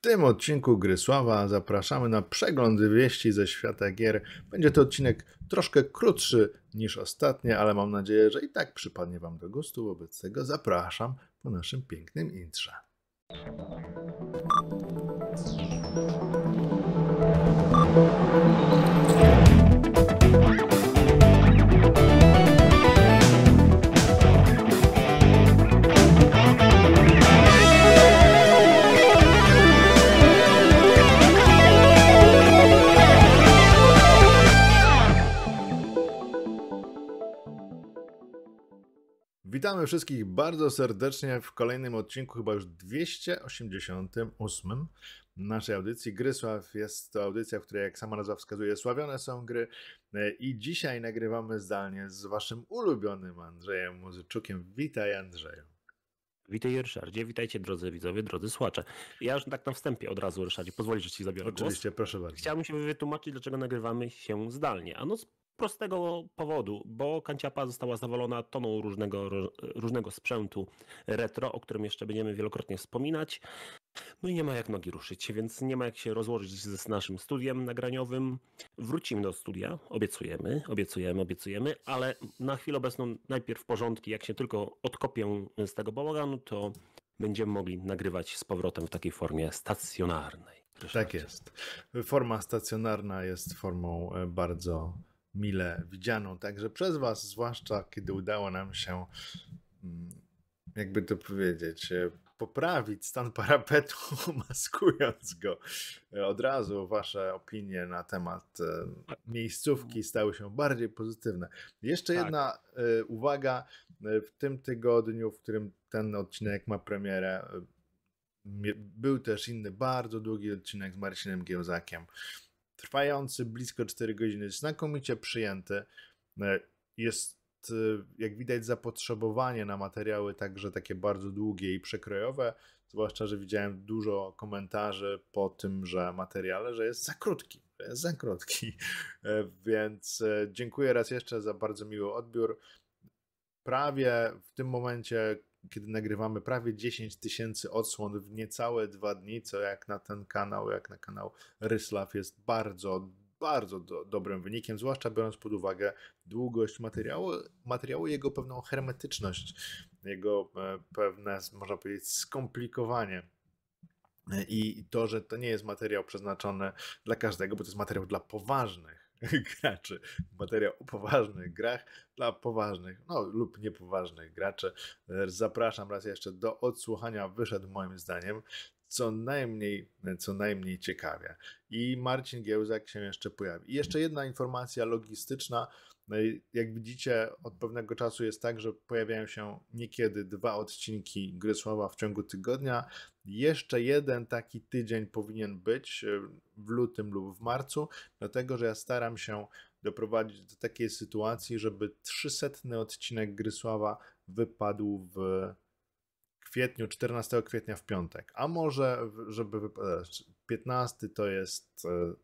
tym odcinku Grysława zapraszamy na przegląd wieści ze świata gier. Będzie to odcinek troszkę krótszy niż ostatnie, ale mam nadzieję, że i tak przypadnie Wam do gustu. Wobec tego zapraszam po naszym pięknym intrze. Witamy wszystkich bardzo serdecznie w kolejnym odcinku, chyba już 288 naszej audycji. Grysław jest to audycja, w której, jak sama nazwa wskazuje, sławione są gry. I dzisiaj nagrywamy zdalnie z waszym ulubionym Andrzejem Muzyczukiem. Witaj, Andrzeju. Witaj Ryszardzie, witajcie drodzy widzowie, drodzy słuchacze. Ja już tak na wstępie od razu Ryszardzie, pozwolisz, że ci zabiorę Oczywiście, głos. proszę bardzo. Chciałbym się wytłumaczyć, dlaczego nagrywamy się zdalnie. Ano prostego powodu, bo kanciapa została zawalona toną różnego, różnego sprzętu retro, o którym jeszcze będziemy wielokrotnie wspominać. No i nie ma jak nogi ruszyć, więc nie ma jak się rozłożyć z naszym studiem nagraniowym. Wrócimy do studia, obiecujemy, obiecujemy, obiecujemy, ale na chwilę obecną najpierw porządki, jak się tylko odkopię z tego bałaganu, to będziemy mogli nagrywać z powrotem w takiej formie stacjonarnej. Tak jest. Forma stacjonarna jest formą e, bardzo mile widzianą także przez Was, zwłaszcza kiedy udało nam się, mm, jakby to powiedzieć, e, poprawić stan parapetu, maskując go. E, od razu Wasze opinie na temat e, miejscówki stały się bardziej pozytywne. Jeszcze tak. jedna uwaga. W tym tygodniu, w którym ten odcinek ma premierę, był też inny, bardzo długi odcinek z Marcinem Giełzakiem trwający blisko 4 godziny, znakomicie przyjęty. E, jest, e, jak widać, zapotrzebowanie na materiały także takie bardzo długie i przekrojowe, zwłaszcza, że widziałem dużo komentarzy po tym, że materiale, że jest za krótki, jest za krótki. E, więc dziękuję raz jeszcze za bardzo miły odbiór. Prawie w tym momencie kiedy nagrywamy prawie 10 tysięcy odsłon w niecałe dwa dni, co jak na ten kanał, jak na kanał Ryslaw jest bardzo, bardzo do, dobrym wynikiem, zwłaszcza biorąc pod uwagę długość materiału, materiału jego pewną hermetyczność, jego e, pewne, można powiedzieć, skomplikowanie. I to, że to nie jest materiał przeznaczony dla każdego, bo to jest materiał dla poważnych graczy. Materiał o poważnych grach dla poważnych, no lub niepoważnych graczy. Zapraszam raz jeszcze do odsłuchania. Wyszedł moim zdaniem co najmniej, co najmniej ciekawie. I Marcin Giełzak się jeszcze pojawi. I jeszcze jedna informacja logistyczna. No jak widzicie, od pewnego czasu jest tak, że pojawiają się niekiedy dwa odcinki Gry Słowa w ciągu tygodnia. Jeszcze jeden taki tydzień powinien być e, w lutym lub w marcu, dlatego że ja staram się doprowadzić do takiej sytuacji, żeby 300 odcinek Gry Sława wypadł w kwietniu, 14 kwietnia w piątek. A może, żeby wypadać, 15 to jest e,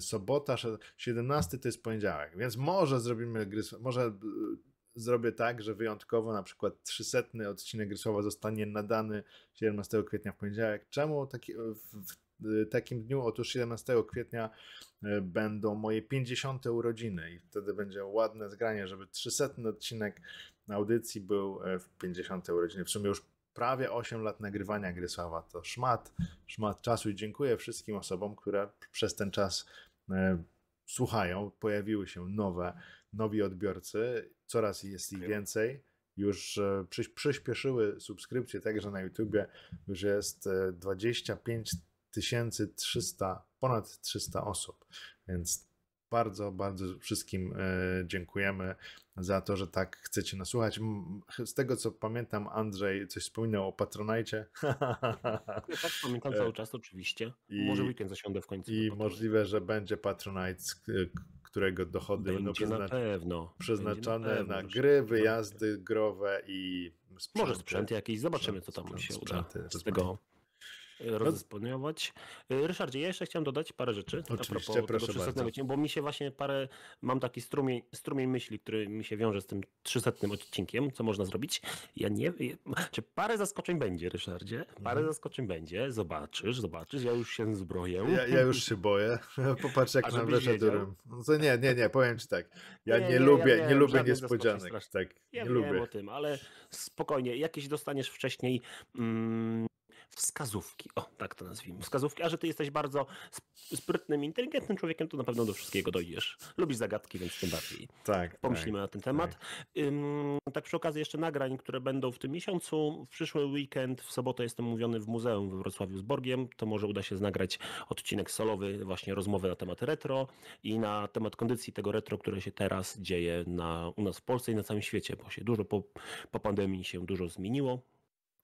sobota, 17 to jest poniedziałek, więc może zrobimy gry, może e, zrobię tak, że wyjątkowo na przykład 300 odcinek Grysława zostanie nadany 17 kwietnia w poniedziałek. Czemu taki, w takim dniu? Otóż 17 kwietnia e, będą moje 50 urodziny i wtedy będzie ładne zgranie, żeby 300 odcinek audycji był w 50 urodziny. W sumie już prawie 8 lat nagrywania Grysława. To szmat, szmat czasu i dziękuję wszystkim osobom, które przez ten czas e, słuchają. Pojawiły się nowe, nowi odbiorcy, coraz jest ich więcej. Już e, przyspieszyły subskrypcje także na YouTubie. Już jest 25 e, 300, ponad 300 osób, więc bardzo, bardzo wszystkim e, dziękujemy za to, że tak chcecie nas słuchać. Z tego co pamiętam, Andrzej coś wspominał o Patronajcie. tak, pamiętam cały czas oczywiście. I, Może weekend zasiądę w końcu. I możliwe, że będzie Patronite, którego dochody będą przyzna... na przeznaczone na, na, gry, wyjazdy growe i sprzęty. Może sprzęty jakieś, zobaczymy co tam się uda z tego rozdysponować. No. Ryszardzie, ja jeszcze chciałem dodać parę rzeczy. Oczywiście, a proszę tego bardzo. bo mi się właśnie parę, mam taki strumień, strumień myśli, który mi się wiąże z tym 300 odcinkiem, co można zrobić. Ja nie wiem, czy parę zaskoczeń będzie, Ryszardzie? Parę mhm. zaskoczeń będzie, zobaczysz, zobaczysz, ja już się zbroję. Ja, ja już się boję, popatrz jak nam weszedł Nie, nie, nie, powiem ci tak, ja nie, nie, nie lubię, ja nie lubię niespodzianek, tak, ja nie wiem lubię. o tym, ale spokojnie, jakieś dostaniesz wcześniej mm, wskazówki. O, tak to nazwijmy. Wskazówki. A że ty jesteś bardzo sprytnym, inteligentnym człowiekiem, to na pewno do wszystkiego dojdziesz. Lubisz zagadki, więc tym bardziej. Tak. Pomyślimy tak, na ten temat. Tak. Ym, tak przy okazji jeszcze nagrań, które będą w tym miesiącu. W przyszły weekend, w sobotę jestem mówiony w muzeum we Wrocławiu z Borgiem. To może uda się nagrać odcinek solowy, właśnie rozmowy na temat retro i na temat kondycji tego retro, które się teraz dzieje na, u nas w Polsce i na całym świecie, bo się dużo po, po pandemii się dużo zmieniło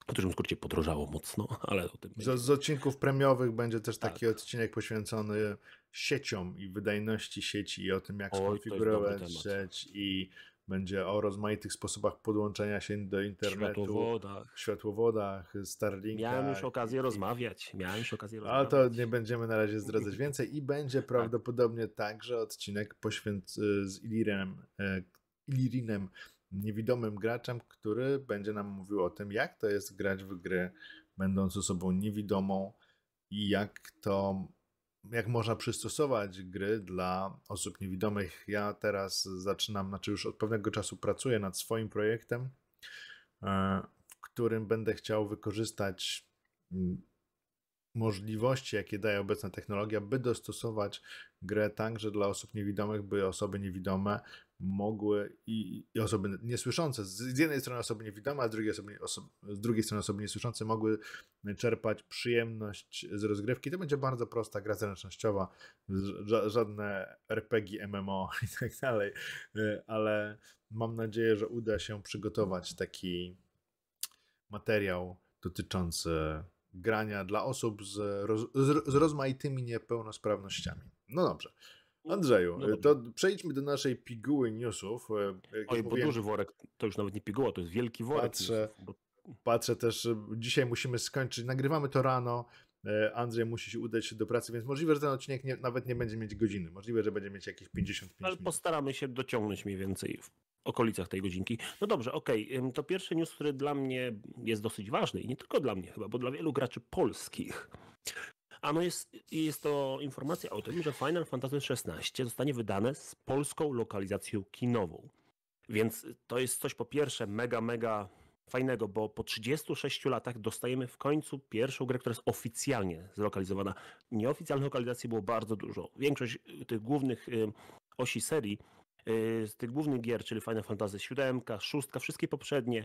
w dużym skrócie podrożało mocno, ale o tym. Z, z odcinków premiowych będzie też taki tak. odcinek poświęcony sieciom i wydajności sieci i o tym, jak Oj, skonfigurować sieć i będzie o rozmaitych sposobach podłączenia się do internetu. Światłowodach. Światłowodach, Starlinkach. Miałem już okazję rozmawiać. Miałem już okazję rozmawiać. Ale to nie będziemy na razie zdradzać więcej i będzie tak. prawdopodobnie także odcinek poświęcony z Ilirem, e, Ilirinem niewidomym graczem, który będzie nam mówił o tym, jak to jest grać w gry, będąc osobą niewidomą i jak to, jak można przystosować gry dla osób niewidomych. Ja teraz zaczynam, znaczy już od pewnego czasu pracuję nad swoim projektem, e, w którym będę chciał wykorzystać mm, możliwości, jakie daje obecna technologia, by dostosować grę tak, że dla osób niewidomych, by osoby niewidome mogły i, i osoby niesłyszące, z, jednej strony osoby niewidome, a z drugiej, osoby, oso, z drugiej strony osoby niesłyszące mogły czerpać przyjemność z rozgrywki. To będzie bardzo prosta gra zręcznościowa, ża żadne RPG, MMO i tak dalej, y, ale mam nadzieję, że uda się przygotować taki materiał dotyczący grania dla osób z, roz, z, z rozmaitymi niepełnosprawnościami. No dobrze. Andrzeju, no to przejdźmy do naszej piguły newsów. E, jak Oj, bo duży worek to już nawet nie piguła, to jest wielki worek. Patrzę, newsów, bo... patrzę też, dzisiaj musimy skończyć, nagrywamy to rano, e, Andrzej musi się udać do pracy, więc możliwe, że ten odcinek nie, nawet nie będzie mieć godziny. Możliwe, że będzie mieć jakieś 55 Ale minut. postaramy się dociągnąć mniej więcej w okolicach tej godzinki. No dobrze, okej. Okay. To pierwszy news, który dla mnie jest dosyć ważny i nie tylko dla mnie chyba, bo dla wielu graczy polskich. Ano jest, jest to informacja o tym, że Final Fantasy XVI zostanie wydane z polską lokalizacją kinową. Więc to jest coś po pierwsze mega, mega fajnego, bo po 36 latach dostajemy w końcu pierwszą grę, która jest oficjalnie zlokalizowana. Nieoficjalnych lokalizacji było bardzo dużo. Większość tych głównych y, osi serii z tych głównych gier, czyli Final Fantasy 7, 6, wszystkie poprzednie,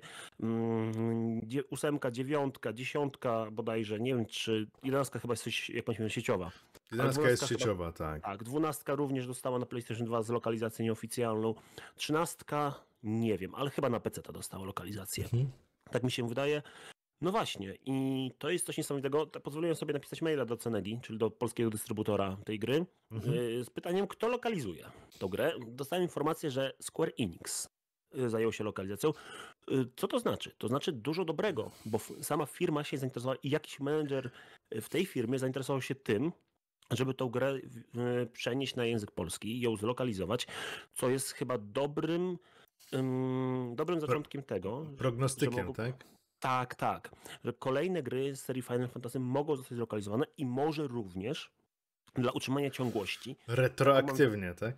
8, 9, 10 bodajże, nie wiem czy 11 chyba jest jakąś sieciowa. 11 jest sieciowa, chyba, tak. Tak, 12 również dostała na PlayStation 2 z lokalizacją nieoficjalną. 13 nie wiem, ale chyba na PC ta dostała lokalizację. Mhm. Tak mi się wydaje. No właśnie, i to jest coś niesamowitego. Pozwoliłem sobie napisać maila do Cenedi, czyli do polskiego dystrybutora tej gry, mhm. Y, z pytaniem, kto lokalizuje tę grę. Dostałem informację, że Square Enix y, zajął się lokalizacją. Y, co to znaczy? To znaczy dużo dobrego, bo sama firma się zainteresowała i jakiś menedżer w tej firmie zainteresował się tym, żeby tą grę przenieść na język polski i ją zlokalizować, co jest chyba dobrym, dobrym zaczątkiem tego. Prognostykiem, tak? Tak, tak. Że kolejne gry z serii Final Fantasy mogą zostać zlokalizowane i może również dla utrzymania ciągłości. Retroaktywnie, mam... tak?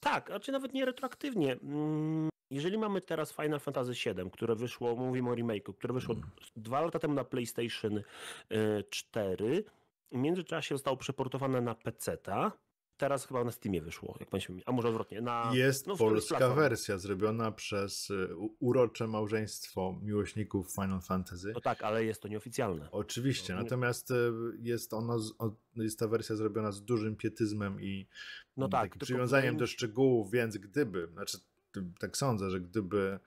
Tak, a czy nawet nie retroaktywnie. Mm, jeżeli mamy teraz Final Fantasy VII, które wyszło, mówimy o remake'u, które wyszło mm. dwa lata temu na PlayStation 4, y, w międzyczasie zostało przeportowane na PC-ta, teraz chyba na Steamie wyszło, jak pamiętam, a może odwrotnie. Na, jest no, polska wersja zrobiona przez y, urocze małżeństwo miłośników Final Fantasy. No tak, ale jest to nieoficjalne. Oczywiście, no, natomiast y, jest ona, jest ta wersja zrobiona z dużym pietyzmem i no tak, przywiązaniem do szczegółów, więc gdyby, znaczy tak sądzę, że gdyby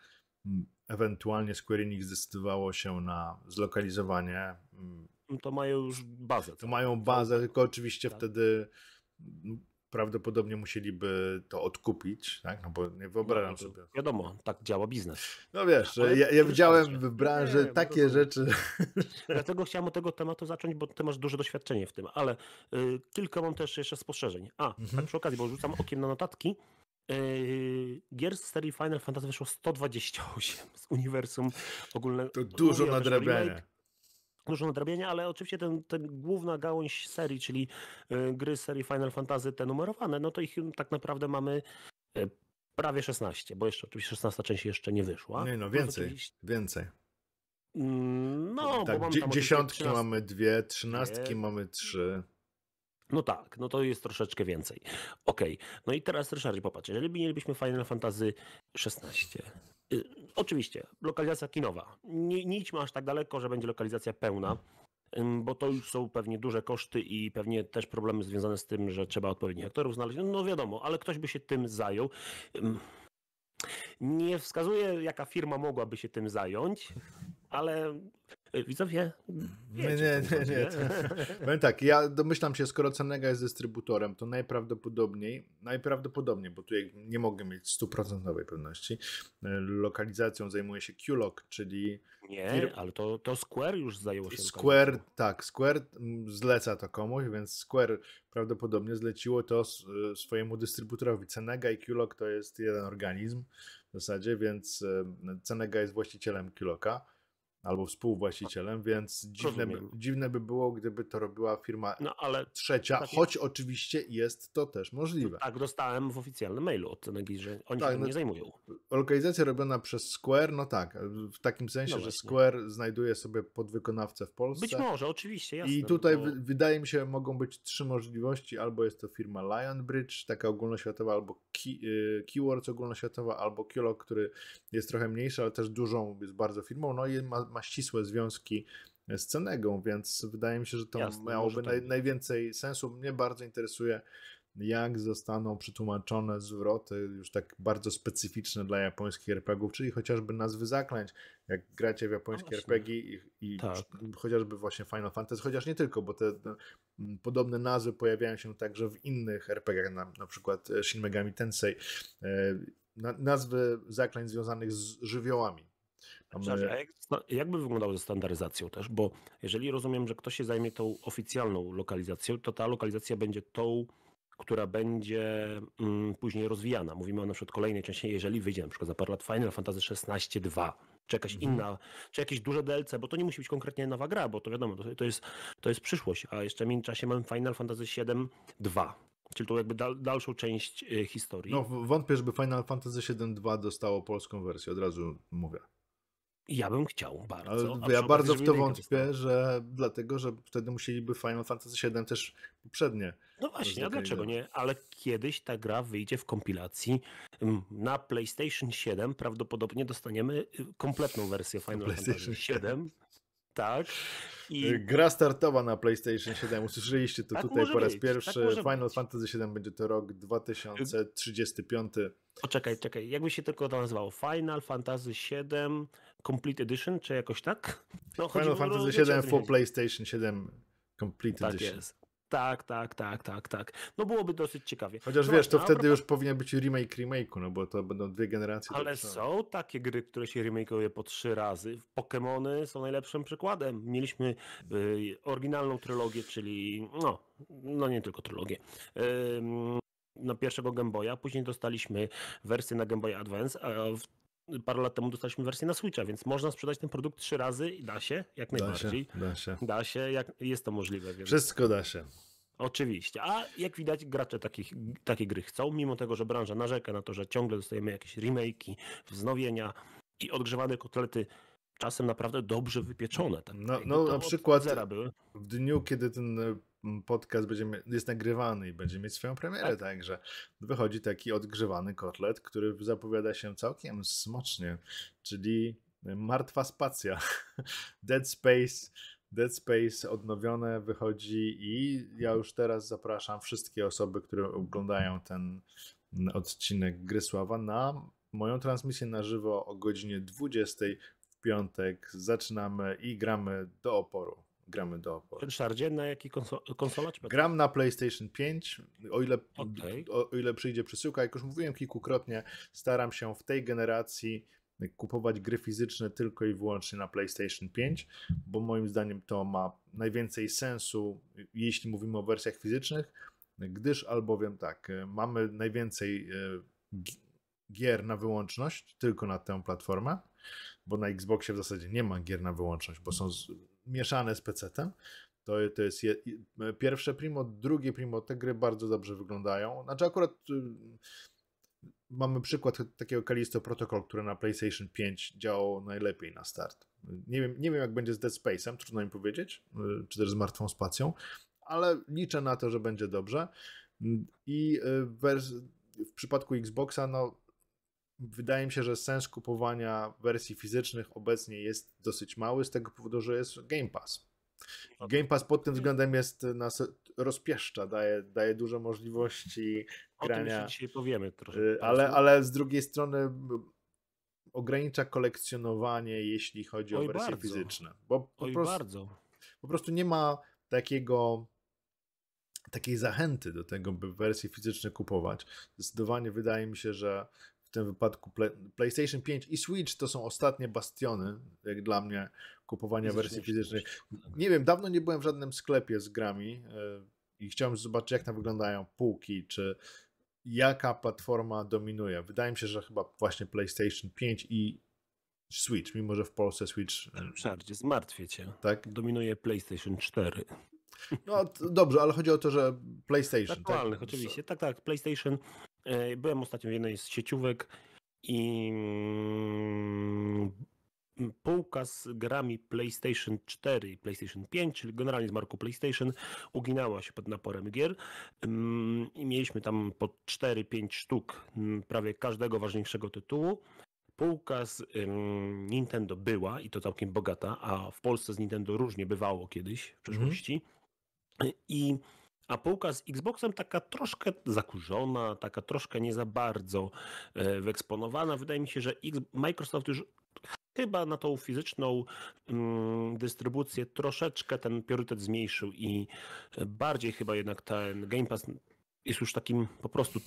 mm, ewentualnie Square Enix zdecydowało się na zlokalizowanie mm, to mają już bazę. To mają bazę, tylko oczywiście tak. wtedy prawdopodobnie musieliby to odkupić, tak? No bo nie wyobrażam No, to sobie. Wiadomo, tak działa biznes. No wiesz, Ale ja, ja to widziałem w branży Nie, takie rozumiem. rzeczy. Dlatego chciałem od tego tematu zacząć, bo ty masz duże doświadczenie w tym, ale y, kilka mam też jeszcze spostrzeżeń. A, Mhm. tak przy okazji, bo rzucam okiem na notatki. Y, gier z serii Final Fantasy wyszło 128 z uniwersum ogólnego. To dużo nadrabiania. Dużo nadrabiania, ale oczywiście ten, ten główna gałąź serii, czyli y, gry z serii Final Fantasy, te numerowane, no to ich tak naprawdę mamy y, prawie 16, bo jeszcze oczywiście 16 część jeszcze nie wyszła. Nie no, Plus więcej, oczywiście- więcej. Mm, No, tak, bo mamy tam dziesiątki 13 mamy dwie, trzynastki mamy trzy. No tak, no to jest troszeczkę więcej. Okej, no i teraz Ryszardzie, popatrz, jeżeli mielibyśmy Final Fantasy XVI, y, oczywiście, lokalizacja kinowa, nie, nie idźmy aż tak daleko, że będzie lokalizacja pełna, bo to już są pewnie duże koszty i pewnie też problemy związane z tym, że trzeba odpowiednich aktorów znaleźć, no wiadomo, ale ktoś by się tym zajął. Nie wskazuję, jaka firma mogłaby się tym zająć, ale y, widzowie, Nie, wiecie, nie, nie, nie. Powiem tak, ja domyślam się, skoro Cenega jest dystrybutorem, to najprawdopodobniej, najprawdopodobniej, bo tutaj nie mogę mieć stuprocentowej pewności, e, lokalizacją zajmuje się Qlock, czyli Nie, Fir- ale to, to Square już zajęło się Square, lokalizacją. tak, Square mm, zleca to komuś, więc Square prawdopodobnie zleciło to e, swojemu dystrybutorowi. Cenega i Qlock to jest jeden organizm w zasadzie, więc Cenega jest właścicielem Qlocka albo współwłaścicielem, więc dziwne by, dziwne by było, gdyby to robiła firma No ale trzecia, takie- choć oczywiście jest to też możliwe. tak dostałem w oficjalnym mailu od Cenegi, że oni Tak, się no- nie zajmują. Lokalizacja robiona przez Square, no tak, w takim sensie, No że. Square znajduje sobie podwykonawcę w Polsce. Być może, oczywiście, jasne. I tutaj bo- wy, wydaje mi się, mogą być trzy możliwości. Albo jest to firma Lionbridge, taka ogólnoświatowa, albo Key, y, Keywords ogólnoświatowa, albo Kiolog, który jest trochę mniejszy, ale też dużą, jest bardzo firmą, no i ma, ma ścisłe związki z Cenegą, więc wydaje mi się, że to Jasne, miałoby tak naj, najwięcej sensu. Mnie bardzo interesuje, jak zostaną przetłumaczone zwroty już tak bardzo specyficzne dla japońskich RPGów, czyli chociażby nazwy zaklęć, jak gracie w japońskie. RPG i, i Tak. chociażby właśnie Final Fantasy, chociaż nie tylko, bo te, podobne nazwy pojawiają się także w innych RPGach, na, na przykład e, Shin Megami Tensei, e, na, nazwy zaklęć związanych z żywiołami. Przepraszam, a jak, by wyglądało ze standaryzacją też? Bo jeżeli rozumiem, że ktoś się zajmie tą oficjalną lokalizacją, to ta lokalizacja będzie tą, która będzie mm, później rozwijana. Mówimy o na przykład kolejnej części, jeżeli wyjdzie na przykład za parę lat Final Fantasy XVI 2, czy jakaś Mhm. inna, czy jakieś duże DLC, bo to nie musi być konkretnie nowa gra, bo to wiadomo, to, to, jest, to jest przyszłość, a jeszcze w międzyczasie mamy Final Fantasy VII 2, czyli tą jakby dal, dalszą część y, historii. No, wątpię, żeby Final Fantasy VII-2 dostało polską wersję, od razu mówię. Ja bym chciał bardzo. Ale ja bardzo w to wątpię, że dlatego, że wtedy musieliby Final Fantasy VII też poprzednie. No właśnie, a dlaczego nie? Ale kiedyś ta gra wyjdzie w kompilacji mm, na PlayStation 7. Prawdopodobnie dostaniemy y, kompletną wersję Final Fantasy 7. Tak. I Y, Gra startowa na PlayStation 7, usłyszeliście to Tak tutaj po raz być, tak pierwszy. może Final być. Fantasy 7 będzie to rok 2035. poczekaj, czekaj, jakby się tylko to nazywało? Final Fantasy 7 Complete Edition, czy jakoś tak? No, Final Fantasy wiecie, o 7 co mi for. PlayStation 7 Complete Tak Edition. jest. Tak, tak, tak, tak, tak. No byłoby dosyć ciekawie. Chociaż no wiesz, to a wtedy już powinien być remake remake'u, no bo to będą dwie generacje. Ale są takie gry, które się remake'uje po trzy razy. Pokémony są najlepszym przykładem. Mieliśmy y, oryginalną trylogię, czyli no, no nie tylko trylogię. Ym, na pierwszego Game Boya, później dostaliśmy wersję na Game Boy Advance, a w, parę lat temu dostaliśmy wersję na Switcha, więc można sprzedać ten produkt trzy razy i da się, jak Da się, najbardziej. da się. Da się, jak jest to możliwe. Więc... Wszystko da się. Oczywiście. A jak widać, gracze takich, takie gry chcą, mimo tego, że branża narzeka na to, że ciągle dostajemy jakieś remake'i, wznowienia i odgrzewane kotlety, czasem naprawdę dobrze wypieczone. Tak, No- no, na przykład-. W dniu, kiedy ten podcast będzie, jest nagrywany i będzie mieć swoją premierę, Tak. także wychodzi taki odgrzewany kotlet, który zapowiada się całkiem smacznie, czyli Martwa Spacja. Dead Space. Dead Space odnowione wychodzi i ja już teraz zapraszam wszystkie osoby, które oglądają ten odcinek Grysława na moją transmisję na żywo o godzinie 20 w piątek. Zaczynamy i gramy do oporu. Gramy do oporu. Ryszardzie, na jaki konso- konsola? Czy Gram na PlayStation 5, o ile, Okej. o, o ile przyjdzie przesyłka. Jak już mówiłem kilkukrotnie, staram się w tej generacji kupować gry fizyczne tylko i wyłącznie na PlayStation 5, bo moim zdaniem to ma najwięcej sensu, jeśli mówimy o wersjach fizycznych, gdyż albowiem tak, mamy najwięcej e, gi- gier na wyłączność tylko na tę platformę, bo na Xboxie w zasadzie nie ma gier na wyłączność, bo są mieszane z PC-tem. To, to jest je, i- pierwsze primo, drugie primo, te gry bardzo dobrze wyglądają. Znaczy akurat y, mamy przykład takiego Callisto Protocol, które na PlayStation 5 działało najlepiej na start. Nie wiem, nie wiem jak będzie z Dead Space'em, trudno mi powiedzieć, y, czy też z Martwą Spacją, ale liczę na to, że będzie dobrze. I y, wers- w przypadku Xboxa, no wydaje mi się, że sens kupowania wersji fizycznych obecnie jest dosyć mały, z tego powodu, że jest Game Pass. Game Pass pod tym względem jest nas rozpieszcza, daje, daje dużo możliwości O tym grania, dzisiaj powiemy troszkę. y, ale, ale z drugiej strony m, ogranicza kolekcjonowanie, jeśli chodzi o Oj, wersje bardzo. fizyczne. Bo po Oj, prostu, bardzo. po prostu nie ma takiego takiej zachęty do tego, by wersje fizyczne kupować. Zdecydowanie wydaje mi się, że w tym wypadku Play- PlayStation 5 i Switch to są ostatnie bastiony, jak dla mnie, kupowania wersji fizycznej. Nie wiem, dawno nie byłem w żadnym sklepie z grami yy, i chciałem zobaczyć, jak tam wyglądają półki, czy jaka platforma dominuje. Wydaje mi się, że chyba właśnie PlayStation 5 i Switch, mimo że w Polsce Switch, Ryszardzie, zmartwię cię. tak? Dominuje PlayStation 4. No dobrze, ale chodzi o to, że PlayStation. Aktualnych tak? oczywiście. Tak, tak. PlayStation. E, Byłem ostatnio w jednej z sieciówek i mm, półka z grami PlayStation 4 i PlayStation 5, czyli generalnie z marku PlayStation, uginała się pod naporem gier Mm, i mieliśmy tam po 4-5 sztuk mm, prawie każdego ważniejszego tytułu. Półka z Nintendo była i to całkiem bogata, a w Polsce z Nintendo różnie bywało kiedyś w przeszłości. I a półka z Xboxem taka troszkę zakurzona, taka troszkę nie za bardzo e, wyeksponowana. Wydaje mi się, że Microsoft już chyba na tą fizyczną mm, dystrybucję troszeczkę ten priorytet zmniejszył i e, bardziej chyba jednak ten Game Pass jest już takim po prostu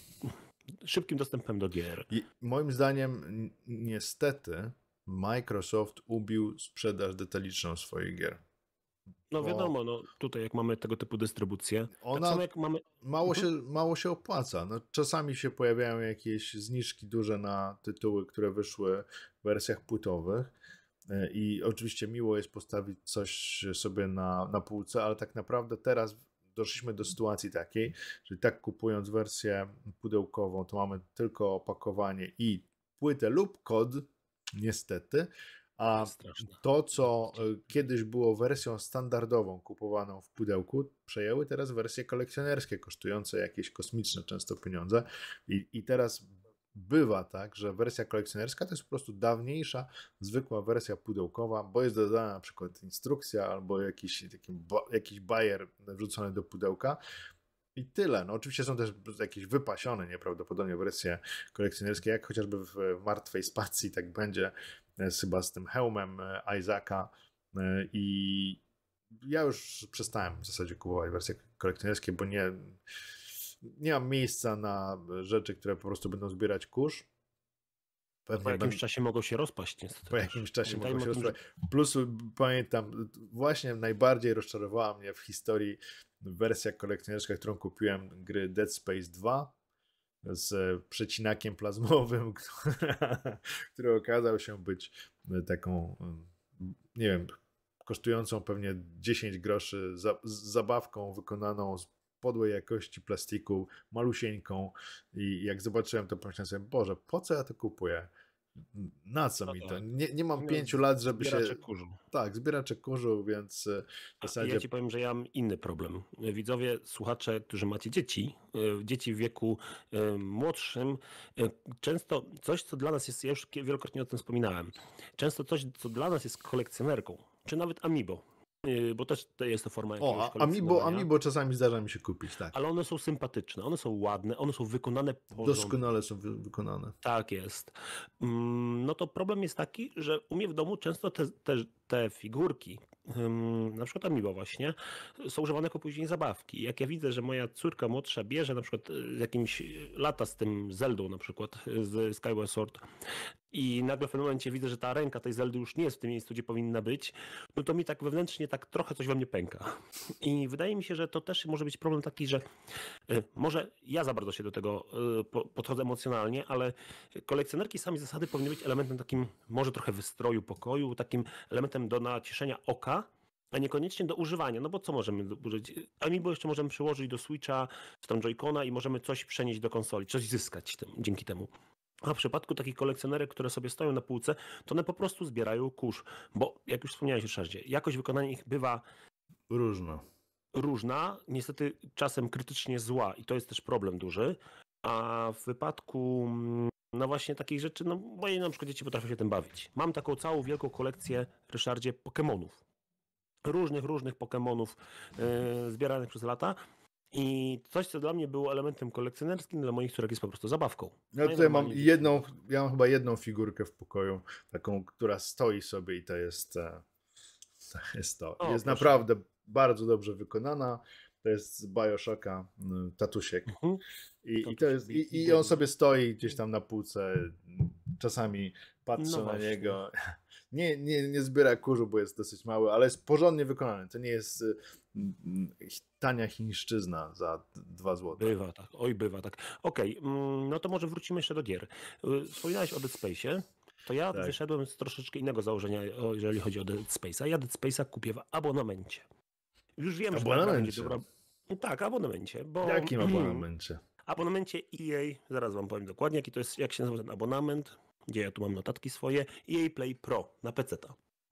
szybkim dostępem do gier. I moim zdaniem, niestety, Microsoft ubił sprzedaż detaliczną swoich gier. No Bo- wiadomo, no tutaj jak mamy tego typu dystrybucję, tak Ona jak mamy mało, Mhm. się, mało się opłaca. No, czasami się pojawiają jakieś zniżki duże na tytuły, które wyszły w wersjach płytowych. E, I oczywiście miło jest postawić coś sobie na, na półce, ale tak naprawdę teraz doszliśmy do sytuacji takiej, że tak kupując wersję pudełkową, to mamy tylko opakowanie i płytę lub kod, niestety, a straszne. to, co e, kiedyś było wersją standardową kupowaną w pudełku, przejęły teraz wersje kolekcjonerskie, kosztujące jakieś kosmiczne często pieniądze. I, I teraz bywa tak, że wersja kolekcjonerska to jest po prostu dawniejsza, zwykła wersja pudełkowa, bo jest dodana na przykład instrukcja albo jakiś, taki, jakiś bajer wrzucony do pudełka. I tyle. No oczywiście są też jakieś wypasione nieprawdopodobnie wersje kolekcjonerskie, jak chociażby w Martwej Spacji tak będzie e, z, chyba z tym hełmem e, Isaaca e, i ja już przestałem w zasadzie kupować wersje kolekcjonerskie, bo nie, nie mam miejsca na rzeczy, które po prostu będą zbierać kurz. Po Pewnie jakimś będę- czasie mogą się rozpaść niestety. po jakimś czasie mogą się tym, rozwijać. Plus pamiętam, właśnie najbardziej rozczarowała mnie w historii wersja kolekcjonerska, którą kupiłem gry Dead Space 2 z przecinakiem plazmowym, który okazał się być taką, y, nie wiem, kosztującą pewnie 10 groszy za, zabawką wykonaną z podłej jakości plastiku, malusieńką i jak zobaczyłem to pomyślałem sobie, Boże, po co ja to kupuję? Na co No mi to? tak. Nie, nie mam No, pięciu lat, żeby się... Zbieracze kurzu. Tak, zbieracze kurzu, więc e, w zasadzie... Ja ci powiem, że ja mam inny problem. Widzowie, słuchacze, którzy macie dzieci, e, dzieci w wieku e, młodszym, e, często coś, co dla nas jest, ja już wielokrotnie o tym wspominałem, często coś, co dla nas jest kolekcjonerką, czy nawet Amiibo, e, bo też jest to forma O, a- Amiibo, Amiibo czasami zdarza mi się kupić, tak. Ale one są sympatyczne, one są ładne, one są wykonane porządnie. Doskonale są wy wykonane. Tak jest. Mm, No to problem jest taki, że u mnie w domu często te, te, te figurki, na przykład Amiibo właśnie, są używane jako później zabawki. Jak ja widzę, że moja córka młodsza bierze na przykład e, jakimś e, lata z tym Zeldą na przykład e, z Skyward Sword i nagle w pewnym momencie widzę, że ta ręka tej Zeldy już nie jest w tym miejscu, gdzie powinna być, no to mi tak wewnętrznie tak trochę coś we mnie pęka. I wydaje mi się, że to też może być problem taki, że może ja za bardzo się do tego podchodzę emocjonalnie, ale kolekcjonerki sami zasady powinny być elementem takim może trochę wystroju pokoju, takim elementem do nacieszenia oka, a niekoniecznie do używania, no bo co możemy użyć? Amiibo jeszcze możemy przyłożyć do Switcha, czy tam Joy-Cona i możemy coś przenieść do konsoli, coś zyskać tym, dzięki temu. A w przypadku takich kolekcjonerek, które sobie stoją na półce, to one po prostu zbierają kurz, bo jak już wspomniałeś Ryszardzie, jakość wykonania ich bywa różna. Różna, niestety czasem krytycznie zła i to jest też problem duży, a w wypadku no właśnie takich rzeczy, no moje na przykład dzieci potrafią się tym bawić. Mam taką całą wielką kolekcję, Ryszardzie, Pokémonów różnych, różnych Pokémonów yy, zbieranych przez lata. I coś, co dla mnie było elementem kolekcjonerskim, dla moich córek jest po prostu zabawką. Ja tutaj mam jedną, ja mam chyba jedną figurkę w pokoju, taką, która stoi sobie i to jest, e, to jest to. O, jest proszę. naprawdę bardzo dobrze wykonana. To jest z Bioshocka mm, tatusiek. Mhm. I, i, to jest, i, I on sobie stoi gdzieś tam na półce. Czasami patrzę no na niego. Nie, nie, nie zbiera kurzu, bo jest dosyć mały, ale jest porządnie wykonany. To nie jest y, tania chińszczyzna za 2 zł. Bywa tak, oj bywa tak. Okej, okay, mm, no to może wrócimy jeszcze do gier. Y, wspominałeś o Dead Space'ie. To ja tak. wyszedłem z troszeczkę innego założenia, jeżeli chodzi o Dead Space'a. Ja Dead Space'a kupię w abonamencie. Już wiem, abonamencie. że dobra... Tak, abonamencie. Bo... Jakim abonamencie? Abonamencie EA, zaraz wam powiem dokładnie, jaki to jest, jak się nazywa ten abonament gdzie ja tu mam notatki swoje, EA Play Pro na PC.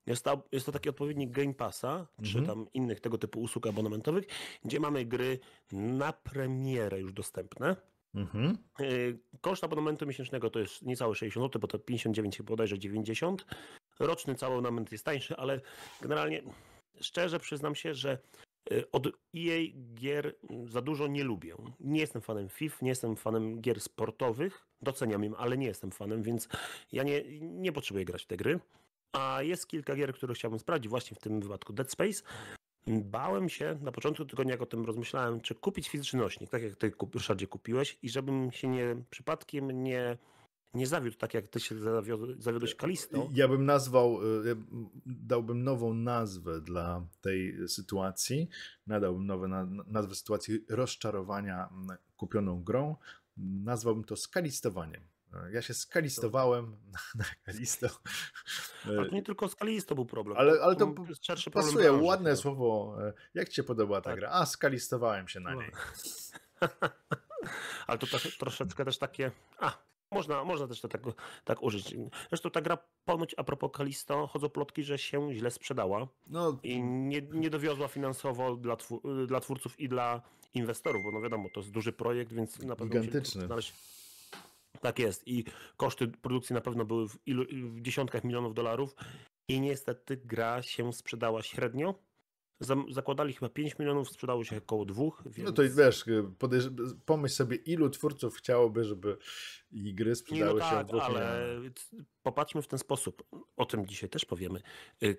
Jest to, jest to taki odpowiednik Game Passa, czy mhm. tam innych tego typu usług abonamentowych, gdzie mamy gry na premierę już dostępne. Mhm. Y, koszt abonamentu miesięcznego to jest niecałe 60 zł, bo to 59 bodajże 90. Roczny cały abonament jest tańszy, ale generalnie szczerze przyznam się, że Y, od EA gier za dużo nie lubię. Nie jestem fanem FIF, nie jestem fanem gier sportowych. Doceniam im, ale nie jestem fanem, więc ja nie, nie potrzebuję grać w te gry. A jest kilka gier, które chciałbym sprawdzić, właśnie w tym wypadku Dead Space. Bałem się na początku tygodnia, jak o tym rozmyślałem, czy kupić fizyczny nośnik, tak jak ty, Ryszardzie, kupiłeś, i żebym się nie przypadkiem nie nie zawiódł tak, jak ty się zawiodłeś Kalisto. Ja bym nazwał, y, dałbym nową nazwę dla tej sytuacji. Nadałbym nowe nazwę sytuacji rozczarowania kupioną grą. Nazwałbym to skalistowaniem. Ja się skalistowałem na, Kalisto. Ale to nie tylko skalisto był problem. Ale, ale to pasuje, branży, ładne to. słowo. Jak ci się podoba ta tak. gra? A, skalistowałem się na no. niej. ale to troszeczkę też takie, a, można, można też to tak, tak użyć. Zresztą ta gra ponoć a propos Kalisto, chodzą plotki, że się źle sprzedała no. i nie, nie dowiozła finansowo dla, twór, dla twórców i dla inwestorów, bo no wiadomo, to jest duży projekt, więc na pewno Gigantyczny. znaleźć tak jest. I koszty produkcji na pewno były w, ilu, w dziesiątkach milionów dolarów. I niestety gra się sprzedała średnio zakładali chyba 5 milionów, sprzedało się około dwóch. Więc... No to wiesz, podejrz... pomyśl sobie, ilu twórców chciałoby, żeby i gry sprzedały no się tak, dwóch ale popatrzmy w ten sposób. O tym dzisiaj też powiemy.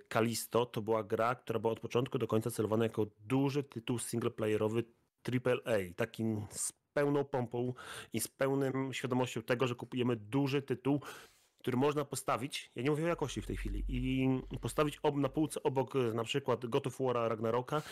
Kalisto to była gra, która była od początku do końca celowana jako duży tytuł singleplayerowy AAA, taki z pełną pompą i z pełną świadomością tego, że kupujemy duży tytuł, który można postawić, ja nie mówię o jakości w tej chwili, i postawić ob, na półce obok na przykład God of War Ragnaroka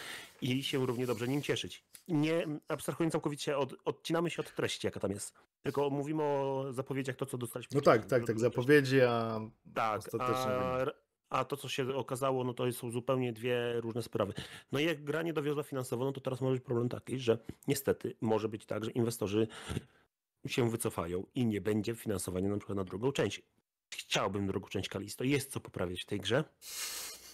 i się równie dobrze nim cieszyć. Nie abstrahując całkowicie, od, odcinamy się od treści, jaka tam jest. Tylko mówimy o zapowiedziach, to co dostaliśmy. No tak, tak, tak, zapowiedzi, a tak, a, a to, co się okazało, no to są zupełnie dwie różne sprawy. No i jak gra nie dowiozła finansowo, no to teraz może być problem taki, że niestety może być tak, że inwestorzy się wycofają i nie będzie finansowania na przykład na drugą część chciałbym drugą część Kalisto. Jest co poprawiać w tej grze.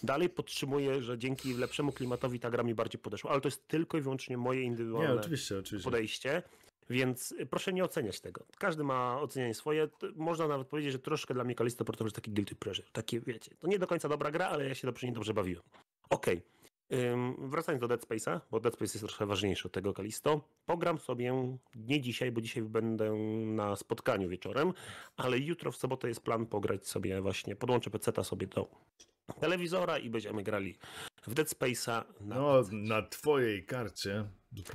Dalej podtrzymuję, że dzięki lepszemu klimatowi ta gra mi bardziej podeszła, ale to jest tylko i wyłącznie moje indywidualne nie, oczywiście, oczywiście. podejście. Więc proszę nie oceniać tego. Każdy ma ocenianie swoje. Można nawet powiedzieć, że troszkę dla mnie Kalisto to jest taki guilty pleasure. Takie, wiecie, to nie do końca dobra gra, ale ja się dobrze, nie dobrze bawiłem. Okej. Okay. Wracając do Dead Space'a, bo Dead Space jest trochę ważniejszy od tego Kalisto. Pogram sobie nie dzisiaj, bo dzisiaj będę na spotkaniu wieczorem, ale jutro w sobotę jest plan pograć sobie właśnie, podłączę PC-ta sobie do telewizora i będziemy grali w Dead Space'a. Na no, na twojej karcie.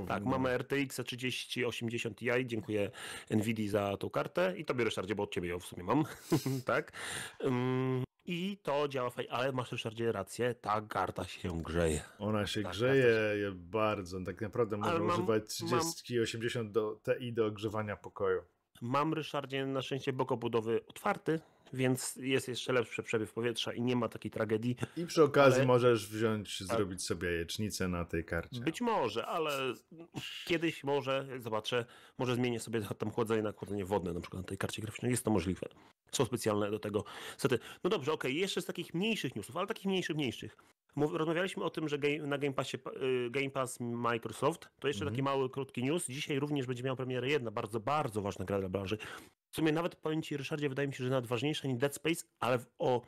Tak, mamy RTX 3080 Ti, dziękuję Nvidia za tą kartę i tobie Ryszardzie, bo od ciebie ją w sumie mam, tak? Um, I to działa fajnie, ale masz Ryszardzie rację, ta karta się grzeje. Ona się ta grzeje się... bardzo, tak naprawdę można mam, używać 30 mam... 80 do TI do ogrzewania pokoju. Mam Ryszardzie na szczęście blok obudowy otwarty, więc jest jeszcze lepszy przepływ powietrza i nie ma takiej tragedii. I przy okazji ale... możesz wziąć, tak. zrobić sobie jajecznicę na tej karcie. Być może, ale kiedyś może, zobaczę, może zmienię sobie tam chłodzenie na chłodzenie wodne na przykład na tej karcie graficznej. Jest to możliwe. Są specjalne do tego sety. No dobrze, okej, okay. jeszcze z takich mniejszych newsów, ale takich mniejszych, mniejszych. Rozmawialiśmy o tym, że na Game, Passie, y, Game Pass Microsoft, to jeszcze taki mhm. mały, krótki news. Dzisiaj również będzie miała premierę jedna bardzo, bardzo ważna gra dla branży. W sumie nawet powiem Ci, Ryszardzie, wydaje mi się, że nawet ważniejsza niż Dead Space, ale w, o,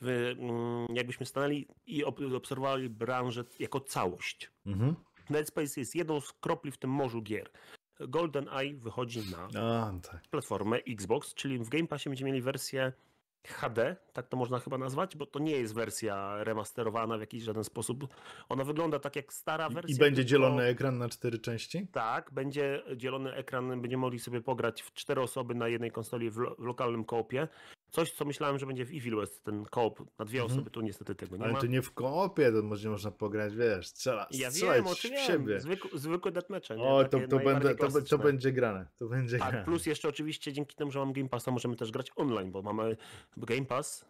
w, mm, jakbyśmy stanęli i obserwowali branżę jako całość. Mhm. Dead Space jest jedną z kropli w tym morzu gier. Golden Eye wychodzi na A, tak. platformę Xbox, czyli w Game Passie będziemy mieli wersję HD, tak to można chyba nazwać, bo to nie jest wersja remasterowana w jakiś żaden sposób. Ona wygląda tak jak stara wersja. I będzie tylko... dzielony ekran na cztery części? Tak, będzie dzielony ekran, będziemy mogli sobie pograć w cztery osoby na jednej konsoli w, lo w lokalnym koopie. Coś, co myślałem, że będzie w Evil West, ten koop na dwie mhm. osoby, tu niestety tego nie Ale ma. Ale to nie w koopie, to może można pograć, wiesz, strzela, ja wiem, o czym siebie. Zwykłe, zwykłe deathmatche, nie? O, to, to, będę, to, to, będzie grane, to będzie tak, grane. plus jeszcze oczywiście dzięki temu, że mam Game Passa, możemy też grać online, bo mamy Game Pass.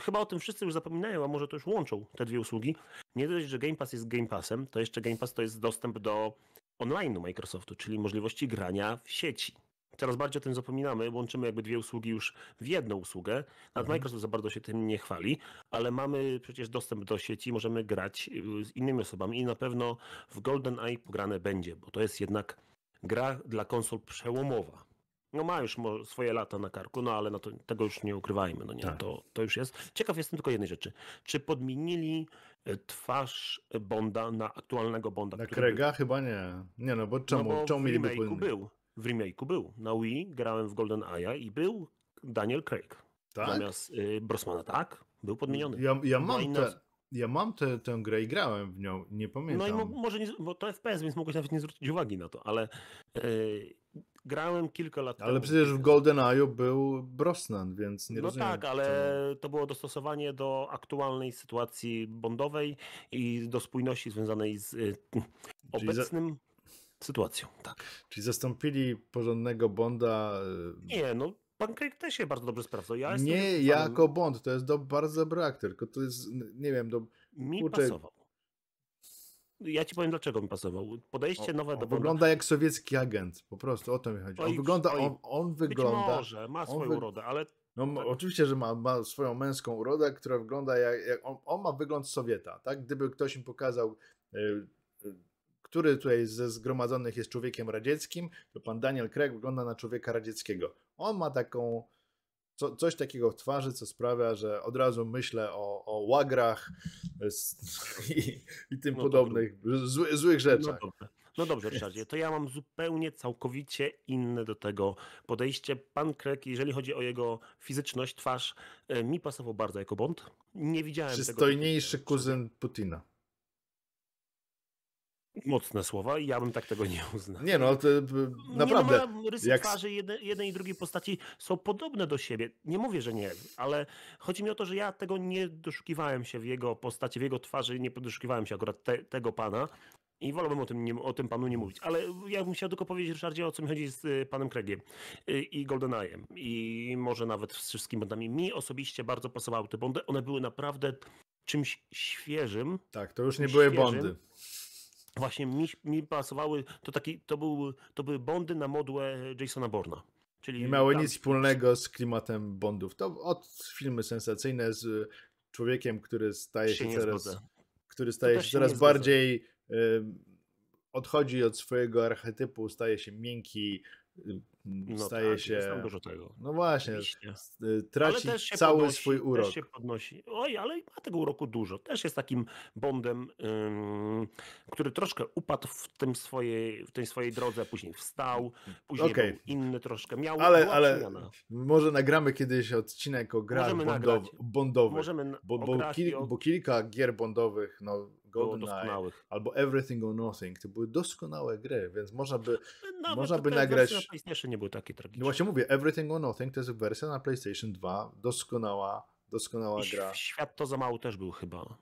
Chyba o tym wszyscy już zapominają, a może to już łączą te dwie usługi. Nie dość, że Game Pass jest Game Passem, to jeszcze Game Pass to jest dostęp do online'u Microsoftu, czyli możliwości grania w sieci coraz bardziej o tym zapominamy, łączymy jakby dwie usługi już w jedną usługę. Nawet mhm. Microsoft za bardzo się tym nie chwali, ale mamy przecież dostęp do sieci, możemy grać y, z innymi osobami i na pewno w GoldenEye pograne będzie, bo to jest jednak gra dla konsol przełomowa. No ma już swoje lata na karku, no ale no to, tego już nie ukrywajmy, no nie, tak. to, to już jest. Ciekaw jestem tylko jednej rzeczy. Czy podmienili y, twarz Bonda na aktualnego Bonda? Na Krega? Chyba nie. Nie no, bo czemu, no bo czemu mieliby był w remake'u był. Na Wii grałem w Golden Eye i był Daniel Craig. Tak? Zamiast y, Brosmana, tak? Był podmieniony. Ja, ja mam, te, ja mam tę grę i grałem w nią, nie pamiętam. No i mo, może, nie, bo to FPS, więc mogłeś nawet nie zwrócić uwagi na to, ale y, grałem kilka lat ale temu. Ale przecież w Golden Eye był Brosnan, więc nie no rozumiem. No tak, ale to było dostosowanie do aktualnej sytuacji bondowej i do spójności związanej z y, obecnym sytuacją. Tak. Czyli zastąpili porządnego Bonda. E, nie, no Pan Craig też się bardzo dobrze sprawdzał. Ja nie jako Bond, to jest do, bardzo dobry aktor, tylko to jest, nie wiem, do... Mi kurczę... pasował. Ja ci powiem, dlaczego mi pasował. Podejście o, nowe do Bonda. Wygląda jak sowiecki agent, po prostu o to mi chodzi. On oj, wygląda, oj, on, on wygląda... Może, ma swoją wy... urodę, ale... No tak. oczywiście, że ma, ma swoją męską urodę, która wygląda jak... jak on, on, ma wygląd Sowieta, tak? Gdyby ktoś im pokazał... Yy, który tutaj ze zgromadzonych jest człowiekiem radzieckim, to pan Daniel Craig wygląda na człowieka radzieckiego. On ma taką, co, coś takiego w twarzy, co sprawia, że od razu myślę o, o łagrach i, i tym no podobnych zły, złych rzeczach. No dobrze. No dobrze, Ryszardzie, to ja mam zupełnie, całkowicie inne do tego podejście. Pan Craig, jeżeli chodzi o jego fizyczność, twarz, e, mi pasował bardzo jako Bond. Nie widziałem Przystojniejszy tego. kuzyn Putina. Mocne słowa i ja bym tak tego nie uznał. Nie no, to naprawdę. Nie, no, rysy jak... twarzy jednej, jednej i drugiej postaci są podobne do siebie. Nie mówię, że nie, ale chodzi mi o to, że ja tego nie doszukiwałem się w jego postaci, w jego twarzy, nie doszukiwałem się akurat te, tego pana. I wolałbym o tym, nie, o tym panu nie mówić. Ale ja bym chciał tylko powiedzieć, Ryszardzie, o co mi chodzi z y, panem Craigiem y, i GoldenEye'em. I może nawet z wszystkimi bondami. Mi osobiście bardzo pasowały te bondy. One były naprawdę czymś świeżym. Tak, to już nie były świeżym. bondy właśnie mi, mi pasowały, to, taki, to, był, to były bondy na modłę Jasona Borna. Czyli nie miały tam... nic wspólnego z klimatem Bondów. To od filmy sensacyjne z człowiekiem, który staje się, się coraz, który staje się coraz bardziej y, odchodzi od swojego archetypu, staje się miękki, No staje tak, się. jest tam dużo tego. No właśnie, Oczywiście. y, traci cały podnosi, swój urok. Też się podnosi. Oj, ale ma tego uroku dużo. Też jest takim Bondem, ym, który troszkę upadł w, tym swojej, w tej swojej drodze, później wstał, później Okej. był inny troszkę. Miał, Ale, ale może nagramy kiedyś odcinek o grach Możemy bondow, bondowych. Możemy Bo, bo, kil, bo kilka gier bondowych, no GoldenEye doskonałych. albo Everything or Nothing, to były doskonałe gry, więc można by, Nawet można by nagrać... na PlayStation nie były takie No tragiczne. właśnie mówię, Everything or Nothing to jest wersja na PlayStation 2, doskonała, doskonała I gra. Świat to za mało też był chyba.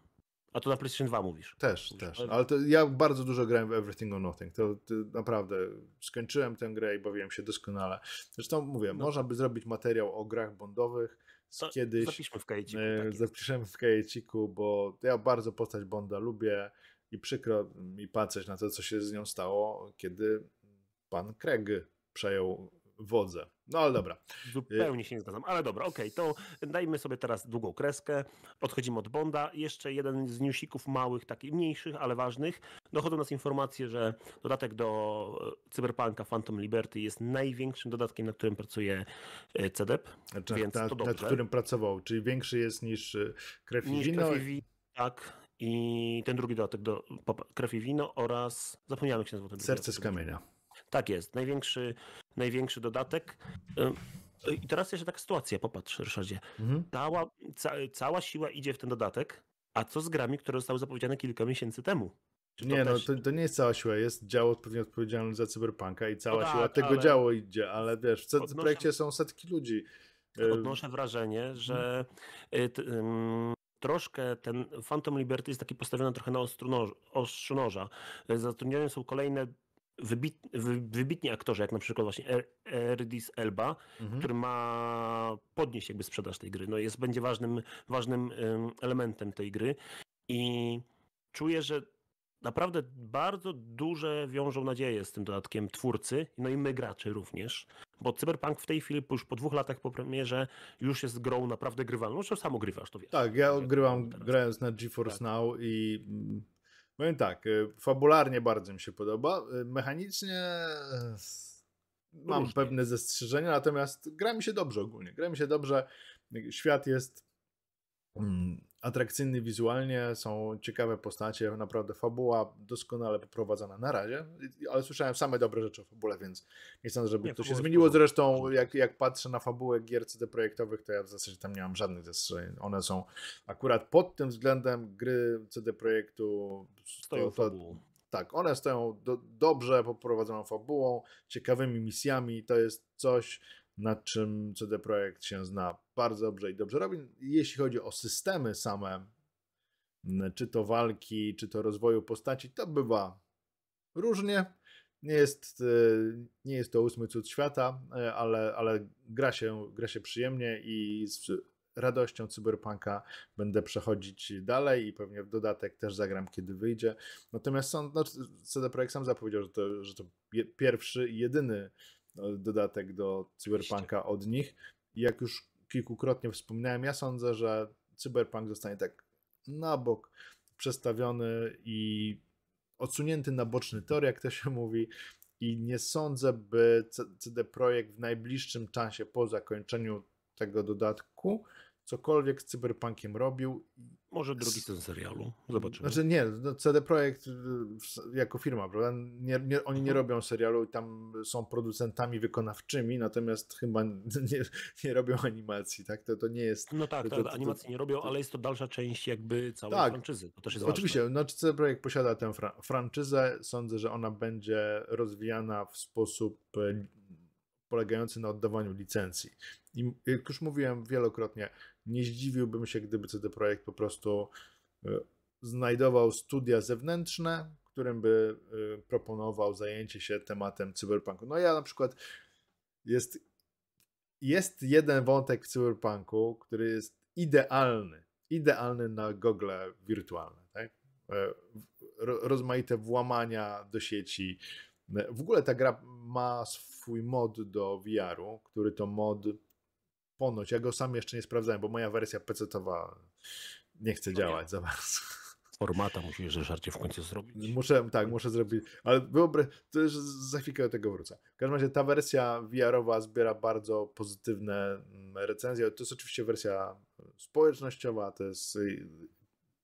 A to na PlayStation 2 mówisz. Też, Mówisz, też. ale- Ale to ja bardzo dużo grałem w Everything or Nothing. To, to naprawdę skończyłem tę grę i bawiłem się doskonale. Zresztą mówię, No. można by zrobić materiał o grach bondowych kiedyś. Zapiszmy w kajeciku. E. Zapiszemy w kajeciku, bo ja bardzo postać Bonda lubię i przykro mi patrzeć na to, co się z nią stało, kiedy pan Craig przejął wodzę. No ale dobra. Zupełnie się nie zgadzam, ale dobra, okej, to dajmy sobie teraz długą kreskę, odchodzimy od Bonda, jeszcze jeden z newsików małych, takich mniejszych, ale ważnych, dochodzą nas informacje, że dodatek do e, Cyberpunka Phantom Liberty jest największym dodatkiem, nad którym pracuje e, CDEP, Znaczy, Więc nad, to nad dobrze. którym pracował, czyli większy jest niż y, krew i niż wino. Krew i Wino, tak, i ten drugi dodatek do Krew i Wino oraz, zapomniałem jak się nazywa ten Serce z kamienia. Tak jest, największy, największy dodatek. Ym, I teraz jeszcze taka sytuacja, popatrz Ryszardzie. Mhm. Cała, ca, cała siła idzie w ten dodatek, a co z grami, które zostały zapowiedziane kilka miesięcy temu? Czy to Nie, no też- to, to nie jest cała siła, jest dział pewnie odpowiedzialny za cyberpunka i cała No siła tak, tego ale- działu idzie, ale wiesz, w Odnoszę- Projekcie są setki ludzi. Y, Odnoszę wrażenie, że y, ym, troszkę ten Phantom Liberty jest taki postawiony trochę na ostru noż, ostrzu noża. Y, Zatrudnione są kolejne wybit, wy, wybitni aktorzy, jak na przykład właśnie Er- Erdis Elba, mhm. który ma podnieść jakby sprzedaż tej gry. No jest, będzie ważnym, ważnym ym, elementem tej gry i czuję, że naprawdę bardzo duże wiążą nadzieje z tym dodatkiem twórcy, no i my gracze również, bo Cyberpunk w tej chwili już po dwóch latach po premierze już jest grą naprawdę grywalną, że sam ogrywasz, to wiesz. Tak, ja że- grywam teraz. grając na GeForce Tak. Now i powiem tak, y, fabularnie bardzo mi się podoba, y, mechanicznie y, mam Różnie. pewne zastrzeżenia, natomiast gra mi się dobrze ogólnie, gra mi się dobrze, świat jest mm, atrakcyjny wizualnie, są ciekawe postacie, naprawdę fabuła doskonale poprowadzona na razie, ale słyszałem same dobre rzeczy o fabule, więc nie sądzę, żeby Nie, to się zmieniło. Zresztą jak, jak patrzę na fabułę gier CD projektowych, to ja w zasadzie tam nie mam żadnych zastrzeżeń. One są akurat pod tym względem gry CD Projektu Stoją to, to, tak, one stoją do, dobrze poprowadzoną fabułą, ciekawymi misjami. To jest coś, nad czym CD Projekt się zna bardzo dobrze i dobrze robi. Jeśli chodzi o systemy same, czy to walki, czy to rozwoju postaci, to bywa różnie. Nie jest, e, nie jest to ósmy cud świata, e, ale, ale gra, się, gra się przyjemnie i z radością Cyberpunka będę przechodzić dalej i pewnie w dodatek też zagram, kiedy wyjdzie. Natomiast są, no, CD Projekt sam zapowiedział, że to, że to pierwszy i jedyny dodatek do Cyberpunka od nich. I jak już kilkukrotnie wspominałem, ja sądzę, że Cyberpunk zostanie tak na bok przestawiony i odsunięty na boczny tor, jak to się mówi. I nie sądzę, by CD Projekt w najbliższym czasie po zakończeniu tego dodatku cokolwiek z Cyberpunkiem robił. Może drugi sezon serialu, zobaczymy. Znaczy nie, no CD Projekt y, jako firma, prawda? Nie, nie, oni nie Mhm. robią serialu i tam są producentami wykonawczymi, natomiast chyba nie, nie robią animacji, tak? To, to nie jest... no tak, to- to- to- animacji nie robią, ale jest to dalsza część jakby całej Tak. franczyzy. To też jest Oczywiście, no, CD Projekt posiada tę fra- franczyzę. Sądzę, że ona będzie rozwijana w sposób e, polegający na oddawaniu licencji. I jak już mówiłem wielokrotnie, nie zdziwiłbym się, gdyby CD Projekt po prostu e, znajdował studia zewnętrzne, którym by e, proponował zajęcie się tematem cyberpunku. No ja na przykład jest, jest jeden wątek w cyberpunku, który jest idealny, idealny na gogle wirtualne. Tak? E, ro- Rozmaite włamania do sieci. W ogóle ta gra ma swój mod do VR-u, który to mod ponoć, ja go sam jeszcze nie sprawdzałem, bo moja wersja PC-towa nie chce No nie. działać za bardzo. Formata musisz, Ryszardzie, w końcu zrobić. Muszę, tak, muszę zrobić, ale wyobraź, to już za chwilkę do tego wrócę. W każdym razie ta wersja VR-owa zbiera bardzo pozytywne mm, recenzje. To jest oczywiście wersja społecznościowa, to jest y,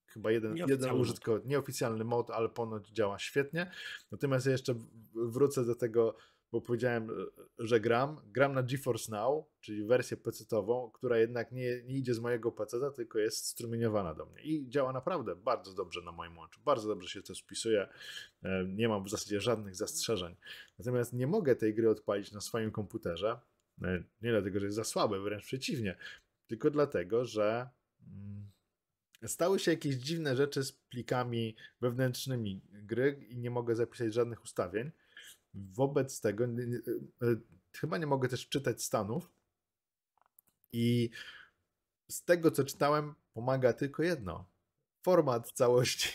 chyba jeden, jeden użytkownik, nieoficjalny mod, ale ponoć działa świetnie. Natomiast ja jeszcze wrócę do tego, bo powiedziałem, że gram. Gram na GeForce Now, czyli wersję PC-ową, która jednak nie, nie idzie z mojego PC, tylko jest strumieniowana do mnie. I działa naprawdę bardzo dobrze na moim łączu. Bardzo dobrze się to spisuje. E, nie mam w zasadzie żadnych zastrzeżeń. Natomiast nie mogę tej gry odpalić na swoim komputerze. E, nie dlatego, że jest za słabe, wręcz przeciwnie. Tylko dlatego, że mm, stały się jakieś dziwne rzeczy z plikami wewnętrznymi gry i nie mogę zapisać żadnych ustawień. Wobec tego e, chyba nie mogę też czytać stanów. I z tego, co czytałem, pomaga tylko jedno. Format całości.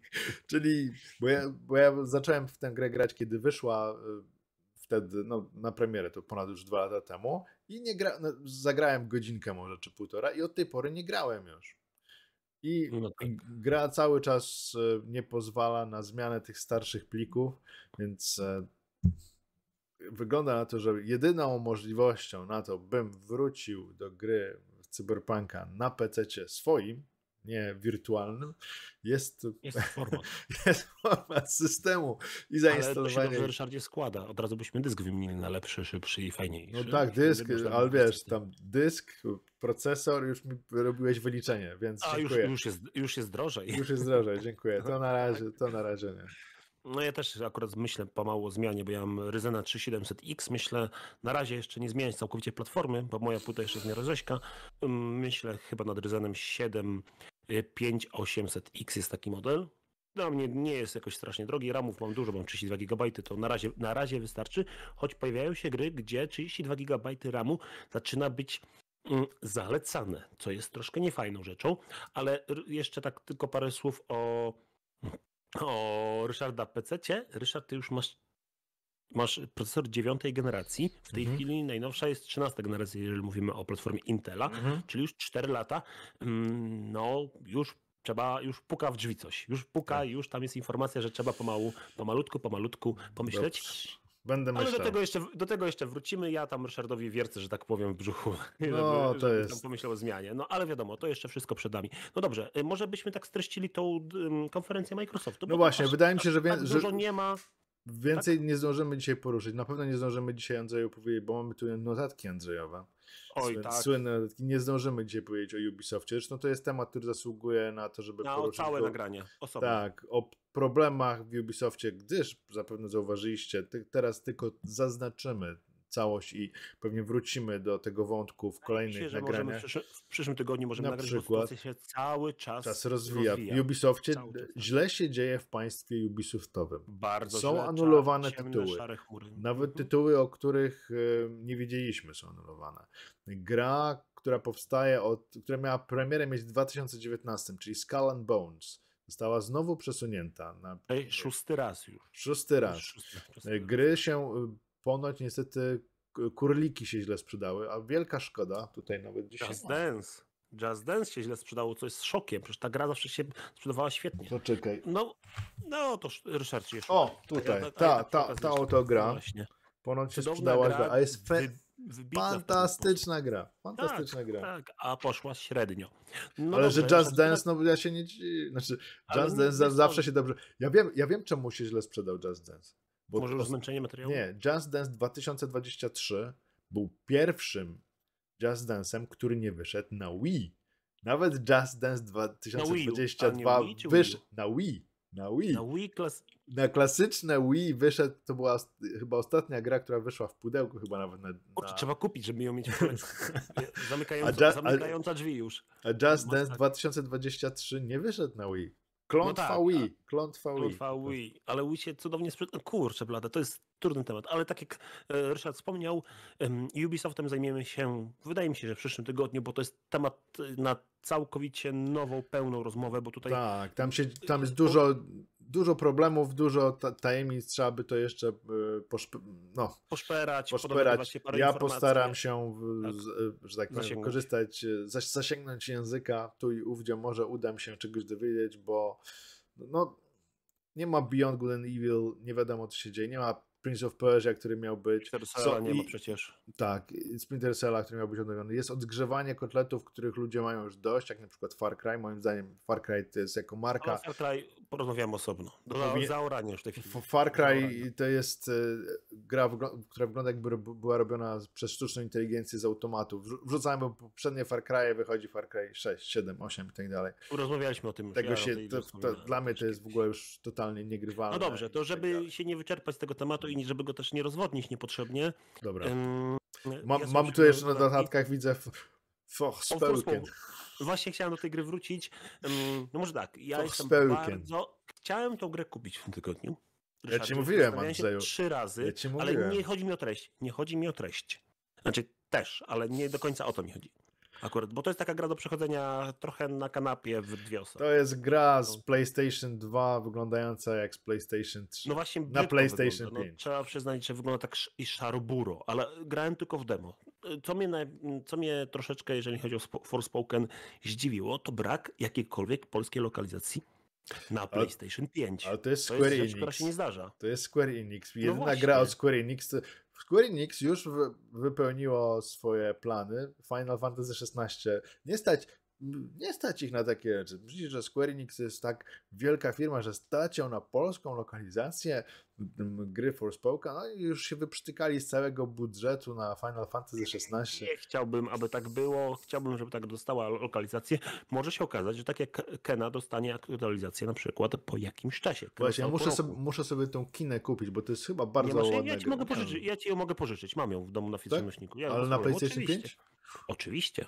Czyli, bo ja, bo ja zacząłem w tę grę grać, kiedy wyszła e, wtedy no, na premierę, to ponad już dwa lata temu i nie gra, no, zagrałem godzinkę może, czy półtora i od tej pory nie grałem już. I no tak. gra cały czas e, nie pozwala na zmianę tych starszych plików, więc wygląda na to, że jedyną możliwością na to, bym wrócił do gry Cyberpunka na PC swoim, nie wirtualnym, jest, jest, format. jest format systemu i zainstalowanie. Ale to się dobrze, Ryszardzie, składa. Od razu byśmy dysk wymienili na lepszy, szybszy i fajniejszy. No tak, dysk, ale wiesz, tam dysk, procesor, już mi robiłeś wyliczenie, więc A, już, już, jest, już jest drożej. Już jest drożej, dziękuję. To na razie, to na razie nie. No ja też akurat myślę pomału o zmianie, bo ja mam Ryzena 3700X. Myślę na razie jeszcze nie zmieniać całkowicie platformy, bo moja płyta jeszcze jest nierozejśka. Myślę chyba nad Ryzenem 75800X jest taki model. Dla mnie nie jest jakoś strasznie drogi. RAMów mam dużo, mam 32 GB, to na razie, na razie wystarczy. Choć pojawiają się gry, gdzie 32 GB RAMu zaczyna być mm, zalecane, co jest troszkę niefajną rzeczą, ale jeszcze tak tylko parę słów o o Ryszarda PC. Ryszard, ty już masz, masz procesor dziewiątej generacji. W tej mhm. chwili najnowsza jest trzynasta generacja, jeżeli mówimy o platformie Intela, mhm. czyli już 4 lata. Mm, no, już trzeba, już puka w drzwi coś. Już puka, tak. już tam jest informacja, że trzeba pomału, pomalutku, pomalutku pomyśleć. Dobrze. Będę myślał. Ale do tego, jeszcze, do tego jeszcze wrócimy. Ja tam Ryszardowi wiercę, że tak powiem, w brzuchu. No, żeby, to jest. Tam pomyślał o zmianie. No, ale wiadomo, to jeszcze wszystko przed nami. No dobrze, y, może byśmy tak streścili tą um, konferencję Microsoftu. No właśnie, wydaje mi się, że, tak że dużo nie ma. Więcej tak? nie zdążymy dzisiaj poruszyć. Na pewno nie zdążymy dzisiaj Andrzeju powiedzieć, bo mamy tu notatki Andrzejowe. Oj, tak. Słynne. Nie zdążymy dzisiaj powiedzieć o Ubisoftie. Zresztą to jest temat, który zasługuje na to, żeby na poruszyć. całe go. nagranie, osobno. Tak, o problemach w Ubisoftie, gdyż zapewne zauważyliście, teraz tylko zaznaczymy całość i pewnie wrócimy do tego wątku w kolejnych Myślę, nagraniach. W, w, przyszłym tygodniu możemy na nagrać, przykład, bo się cały czas, czas rozwija. rozwija. W Ubisoftie źle się dzieje w państwie Ubisoftowym. Bardzo Są źle, anulowane ciemne, tytuły. Nawet mhm. tytuły, o których nie wiedzieliśmy są anulowane. Gra, która powstaje od, która miała premierę mieć w 2019, czyli Skull and Bones została znowu przesunięta na. Szósty raz już. Szósty raz. Szósty, szósty Gry się y, ponoć niestety kurliki się źle sprzedały, a wielka szkoda tutaj nawet dzisiaj. Just Dance. Just Dance się źle sprzedało, co jest szokiem. Przecież ta gra zawsze się sprzedawała świetnie. Poczekaj. No, no to Ryszard jeszcze. O, tutaj, ta, ta, ta, ta oto gra. Właśnie. Ponoć się sprzedała a jest fe... Fantastyczna gra. Fantastyczna tak, gra. Tak, a poszła średnio. No Ale że Just Dance, no ja się nie Znaczy, Just Dance zawsze się dobrze. Ja wiem, ja wiem, czemu się źle sprzedał Just Dance. Bo Może już zmęczenie materiału? Nie, Just Dance 2023 był pierwszym Just Dance'em, który nie wyszedł na Wii. Nawet Just Dance 2022 wyszedł na Wii. Na Wii. Na Wii klas... Na klasyczne Wii wyszedł, to była chyba ostatnia gra, która wyszła w pudełku, chyba nawet na... na... trzeba kupić, żeby ją mieć w Zamykająca, just, zamykająca drzwi już. A Just Dance 2023 nie wyszedł na Wii. Klątwa no tak, Wii. Klątwa Wii. Klątwa Wii. Ale Wii się cudownie sprzeda... Kurczę blada, to jest trudny temat. Ale tak jak e, Ryszard wspomniał, Ubisoftem zajmiemy się, wydaje mi się, że w przyszłym tygodniu, bo to jest temat na całkowicie nową, pełną rozmowę, bo tutaj... Tak, tam, się, tam jest dużo, dużo problemów, dużo tajemnic, trzeba by to jeszcze e, poszp no, poszperać, poszperać. ja postaram się, tak. że tak powiem, korzystać, zasięgnąć języka tu i ówdzie, może uda mi się czegoś dowiedzieć, bo no nie ma Beyond Good and Evil, nie wiadomo co się dzieje, nie ma Prince of Persia, który miał być. Splinter nie ma przecież. Tak, Splinter Cella, który miał być odnowiony. Jest odgrzewanie kotletów, których ludzie mają już dość, jak na przykład Far Cry. Moim zdaniem Far Cry to jest jako marka. Ale Far Cry porozmawiamy osobno. Do Powie... zaorania już tej chwili. Far Cry to jest e, gra, która wygląda jakby była robiona przez sztuczną inteligencję z automatu. Wrzucałem bo poprzednie Far Cry, wychodzi Far Cry 6, 7, 8 i tak dalej. Rozmawialiśmy o tym. Tego ja się, to, to, dla mnie to jest w ogóle już totalnie niegrywalne. No dobrze, to tak żeby tak się nie wyczerpać z tego tematu i żeby go też nie rozwodnić niepotrzebnie. Dobra. Um, mam, ja mam tu jeszcze na dodatkach, widzę Forspoken. Właśnie chciałem do tej gry wrócić. No może tak, ja jestem bardzo... Chciałem tą grę kupić w tym tygodniu. Ja ci mówiłem, Andrzeju. Trzy razy, ja ale nie chodzi mi o treść. Nie chodzi mi o treść. Znaczy też, ale nie do końca o to mi chodzi. Akurat, bo to jest taka gra do przechodzenia trochę na kanapie w dwie osoby. To jest gra z no. PlayStation 2 wyglądająca jak z PlayStation 3. No właśnie na PlayStation 5. No, trzeba przyznać, że wygląda tak i szarburo, ale grałem tylko w demo. Co mnie, co mnie troszeczkę, jeżeli chodzi o Forspoken, zdziwiło, to brak jakiejkolwiek polskiej lokalizacji na PlayStation 5. Ale to jest Square to jest rzecz, Enix. która się nie zdarza. To jest Square Enix. No Jedyna no gra od Square Enix. Square Enix już wypełniło swoje plany. Final Fantasy XVI. Nie stać nie stać ich na takie rzeczy. Myślisz, że Square Enix jest tak wielka firma, że stać ją na polską lokalizację gry Forspoken, no i już się wyprztykali z całego budżetu na Final Fantasy XVI. Nie chciałbym, aby tak było. Chciałbym, żeby tak dostała lokalizację. Może się okazać, że tak jak Kena dostanie aktualizację na przykład po jakimś czasie. Właśnie, muszę sobie, muszę sobie tą kinę kupić, bo to jest chyba bardzo nie, ładna ja ci mogę pożyczyć, Ja ci ją mogę pożyczyć. Mam ją w domu na fizycznym tak? Ja Ale na PlayStation Oczywiście. 5? Oczywiście.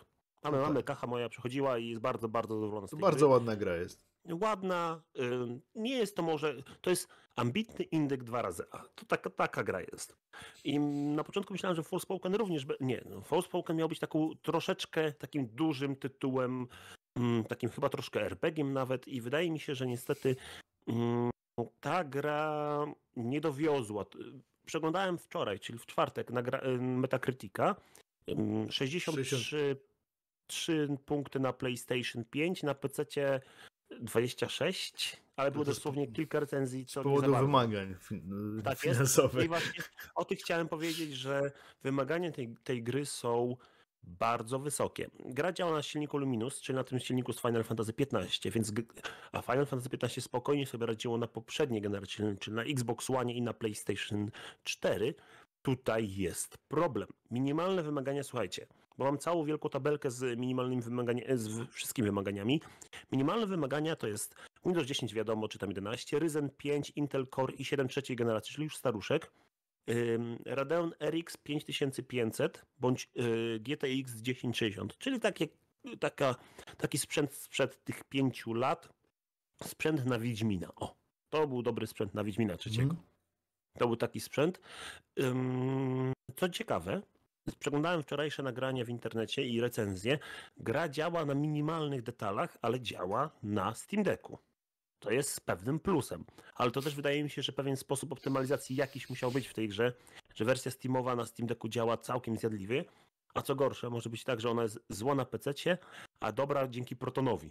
Mamy, mamy, kacha moja przechodziła i jest bardzo, bardzo zadowolona z tej Bardzo gry. ładna gra jest. Ładna, nie jest to może, to jest ambitny indyk dwa razy A. To taka, taka gra jest. I na początku myślałem, że Forspoken również, nie, no, Forspoken miał być taką troszeczkę takim dużym tytułem, mm, takim chyba troszkę RPG-iem nawet i wydaje mi się, że niestety mm, ta gra nie dowiozła. Przeglądałem wczoraj, czyli w czwartek na Metacritica, 63 60... 3 punkty na PlayStation 5, na PC 26, ale było dosłownie kilka recenzji. Co z powodu wymagań tak finansowych. Jest. I właśnie o tym chciałem powiedzieć, że wymagania tej, tej gry są bardzo wysokie. Gra działa na silniku Luminous, czyli na tym silniku z Final Fantasy XV, więc a Final Fantasy XV spokojnie sobie radziło na poprzedniej generacji, czyli na Xbox One i na PlayStation 4. Tutaj jest problem. Minimalne wymagania, słuchajcie, bo mam całą wielką tabelkę z minimalnymi wymaganiami, z wszystkimi wymaganiami. Minimalne wymagania to jest Windows 10 wiadomo, czy tam 11, Ryzen 5, Intel Core i7 trzeciej generacji, czyli już staruszek. Radeon RX 5500 bądź y, GTX 1060, czyli takie, taka, taki sprzęt sprzed tych pięciu lat. Sprzęt na Wiedźmina. O, to był dobry sprzęt na Wiedźmina trzeciego. Mm. To był taki sprzęt. Co ciekawe, Przeglądałem wczorajsze nagrania w internecie i recenzje. Gra działa na minimalnych detalach, ale działa na Steam Decku. To jest pewnym plusem. Ale to też wydaje mi się, że pewien sposób optymalizacji jakiś musiał być w tej grze, że wersja Steamowa na Steam Decku działa całkiem zjadliwie, a co gorsze, może być tak, że ona jest zła na PC, a dobra dzięki Protonowi.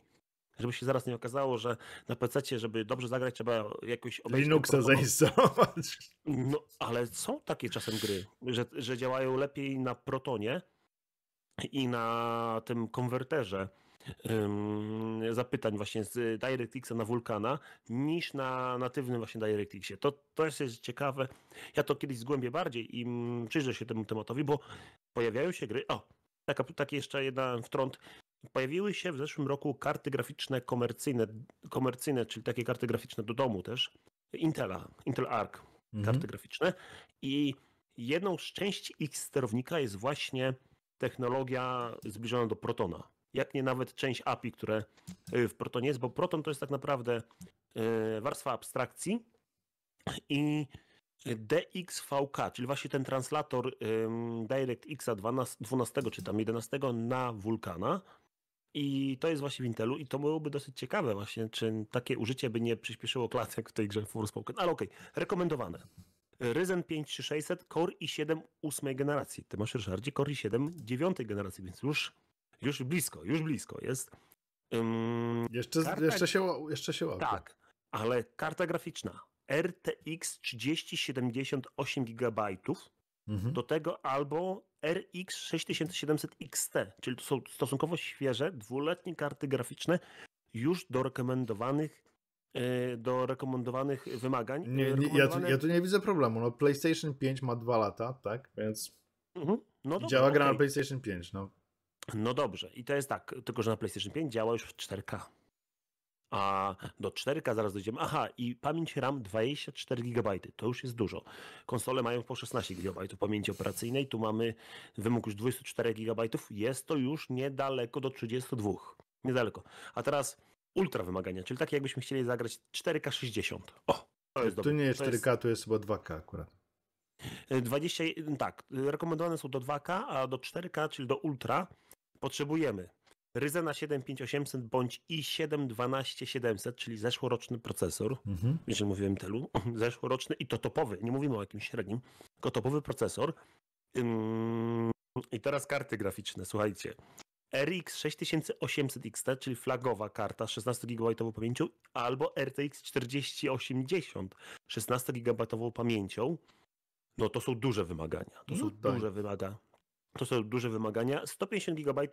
Żeby się zaraz nie okazało, że na PC, żeby dobrze zagrać, trzeba jakoś Linuxa zainstalować. No, ale są takie czasem gry, że, że działają lepiej na Protonie i na tym konwerterze zapytań właśnie z DirectXa na Vulkana niż na natywnym właśnie DirectXie. To, to jest ciekawe. Ja to kiedyś zgłębię bardziej i przyjrzę się temu tematowi, bo pojawiają się gry. O, taka, taki jeszcze jeden wtrąd. Pojawiły się w zeszłym roku karty graficzne komercyjne, komercyjne czyli takie karty graficzne do domu też, Intela, Intel Arc mhm. karty graficzne i jedną z części ich sterownika jest właśnie technologia zbliżona do Protona. Jak nie nawet część API, które y, w Protonie jest, bo Proton to jest tak naprawdę y, warstwa abstrakcji i DXVK, czyli właśnie ten translator DirectX 12 czy tam 11 na Vulkana, i to jest właśnie w Intelu i to byłoby dosyć ciekawe właśnie, czy takie użycie by nie przyspieszyło klatek w tej grze Forspoken. Ale okej, okay. rekomendowane. Ryzen 5 3600, Core i7 8 generacji. Ty masz, Ryszardzie, Core i7 9 generacji, więc już, już blisko, już blisko jest. Um, jeszcze, jeszcze, się, jeszcze się łapie. Tak, ale karta graficzna RTX 3070 GB, mhm. do tego albo RX 6700 XT, czyli to są stosunkowo świeże, dwuletnie karty graficzne już do rekomendowanych e, do rekomendowanych wymagań. Nie, nie, ja, tu, ja, tu, nie widzę problemu. No, PlayStation 5 ma dwa lata, tak? Więc mhm. no dobra, działa gra okay. na PlayStation 5. No. no dobrze. I to jest tak, tylko że na PlayStation 5 działa już w 4K. A do 4K zaraz dojdziemy. Aha, i pamięć RAM 24 GB. To już jest dużo. Konsole mają po 16 GB pamięci operacyjnej. Tu mamy wymóg już 24 GB. Jest to już niedaleko do 32. Niedaleko. A teraz ultra wymagania, czyli takie jakbyśmy chcieli zagrać 4K 60. O, to jest Tu nie jest 4K, to jest... chyba 2K akurat. 20, tak, rekomendowane są do 2K, a do 4K, czyli do ultra potrzebujemy Ryzena 75800 bądź i7 12700, czyli zeszłoroczny procesor, mhm. jeżeli mówiłem tylu, zeszłoroczny i to topowy, nie mówimy o jakimś średnim, tylko topowy procesor. I teraz karty graficzne, słuchajcie. RX 6800 XT, czyli flagowa karta 16 GB pamięcią, albo RTX 4080 16 GB pamięcią. No to są duże wymagania. To no są tak. duże wymagania. To są duże wymagania. 150 GB e,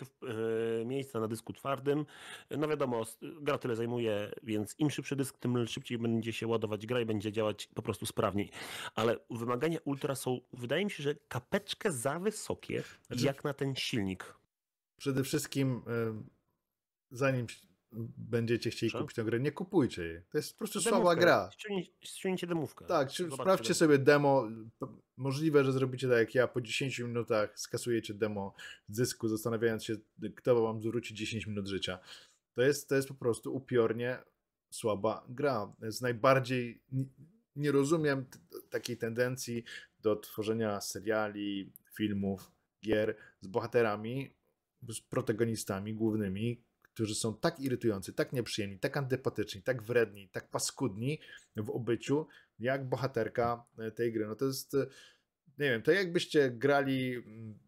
miejsca na dysku twardym. No wiadomo, gra tyle zajmuje, więc im szybszy dysk, tym szybciej będzie się ładować gra i będzie działać po prostu sprawniej. Ale wymagania ultra są, wydaje mi się, że kapeczkę za wysokie, znaczy, jak na ten silnik. Przede wszystkim, e, zanim będziecie chcieli Co? kupić tę grę, nie kupujcie jej. To jest po prostu demówkę. słaba gra. Ściągnijcie demówkę. Tak, sprawdźcie sobie demo. Możliwe, że zrobicie tak jak ja, po 10 minutach skasujecie demo dysku, zastanawiając się, kto wam zwróci 10 minut życia. To jest, to jest po prostu upiornie słaba gra. Jest najbardziej... Nie rozumiem takiej tendencji do tworzenia seriali, filmów, gier z bohaterami, z protagonistami głównymi, którzy są tak irytujący, tak nieprzyjemni, tak antypatyczni, tak wredni, tak paskudni w obyciu, jak bohaterka e, tej gry. No to jest, e, nie wiem, to jakbyście grali. Mm,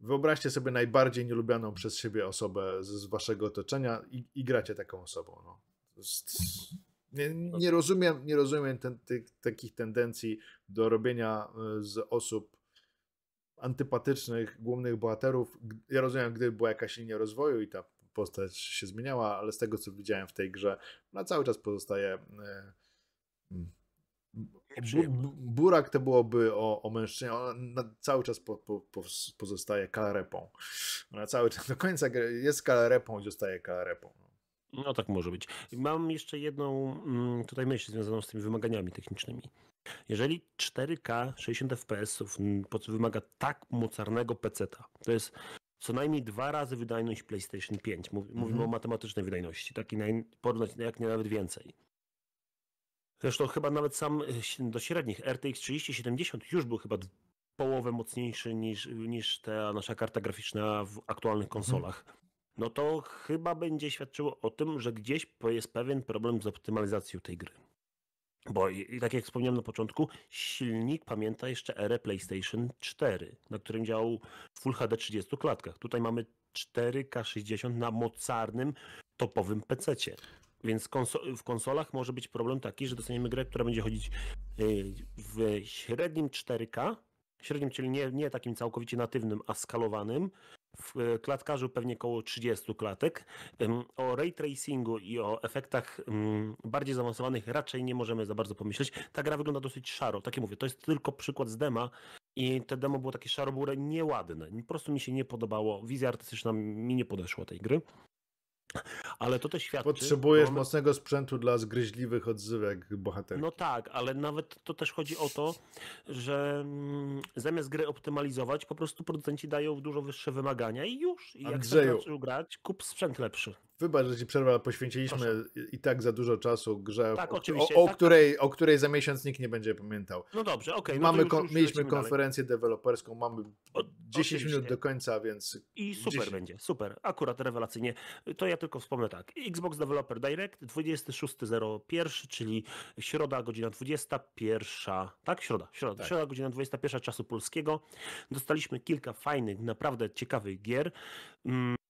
wyobraźcie sobie najbardziej nielubianą przez siebie osobę z, z waszego otoczenia i, i gracie taką osobą. No. Jest, nie, nie, rozumiem, nie rozumiem ten, tych, takich tendencji do robienia e, z osób antypatycznych głównych bohaterów. Ja rozumiem, gdyby była jakaś linia rozwoju i ta postać się zmieniała, ale z tego co widziałem w tej grze, ona cały czas pozostaje. E, Burak to byłoby o, o mężczyźnie, ona cały czas po, po, po, pozostaje kalarepą. Ona cały czas do końca jest kalarepą i zostaje kalarepą. No tak może być. Mam jeszcze jedną mm, tutaj myśl związaną z tymi wymaganiami technicznymi. Jeżeli 4K 60 fps wymaga tak mocarnego PC-a, to jest co najmniej dwa razy wydajność PlayStation 5. Mówimy mhm. o matematycznej wydajności, takiej porównać jak nie nawet więcej. Zresztą chyba nawet sam e, do średnich RTX 3070 już był chyba połowę mocniejszy niż, niż ta nasza karta graficzna w aktualnych mhm. konsolach. No to chyba będzie świadczyło o tym, że gdzieś jest pewien problem z optymalizacją tej gry. Bo tak jak wspomniałem na początku, silnik pamięta jeszcze erę PlayStation 4, na którym działał Full HD 30 klatkach. Tutaj mamy 4K 60 na mocarnym, topowym PC. Więc w konsolach może być problem taki, że dostaniemy grę, która będzie chodzić y, w średnim 4K, średnim, czyli nie, nie takim całkowicie natywnym, a skalowanym, w e, klatkarzu pewnie około 30 klatek. O ray tracingu i o efektach bardziej zaawansowanych raczej nie możemy za bardzo pomyśleć. Ta gra wygląda dosyć szaro. Tak jak mówię, to jest tylko przykład z dema i te demo było takie szaro nieładne. Po prostu mi się nie podobało. Wizja artystyczna mi nie podeszła tej gry. Ale to też świadczy... Potrzebujesz mocnego sprzętu dla zgryźliwych odzywek bohaterów. No tak, ale nawet to też chodzi o to, że mm, zamiast gry optymalizować, po prostu producenci dają dużo wyższe wymagania i już. I jak chcesz grać, kup sprzęt lepszy. Wybacz, że ci przerwę, ale poświęciliśmy Proszę. i tak za dużo czasu grze, tak, o, o, o tak, której, o której za miesiąc nikt nie będzie pamiętał. No dobrze, okej. Okay, no mamy kon, mieliśmy konferencję dalej. deweloperską, mamy 10 oczywiście. minut do końca, więc... I super 10... będzie, super, akurat rewelacyjnie. To ja tylko wspomnę tak, Xbox Developer Direct 26.01, czyli środa, godzina 21, tak? Środa, środa, tak. środa, godzina 21 czasu polskiego. Dostaliśmy kilka fajnych, naprawdę ciekawych gier.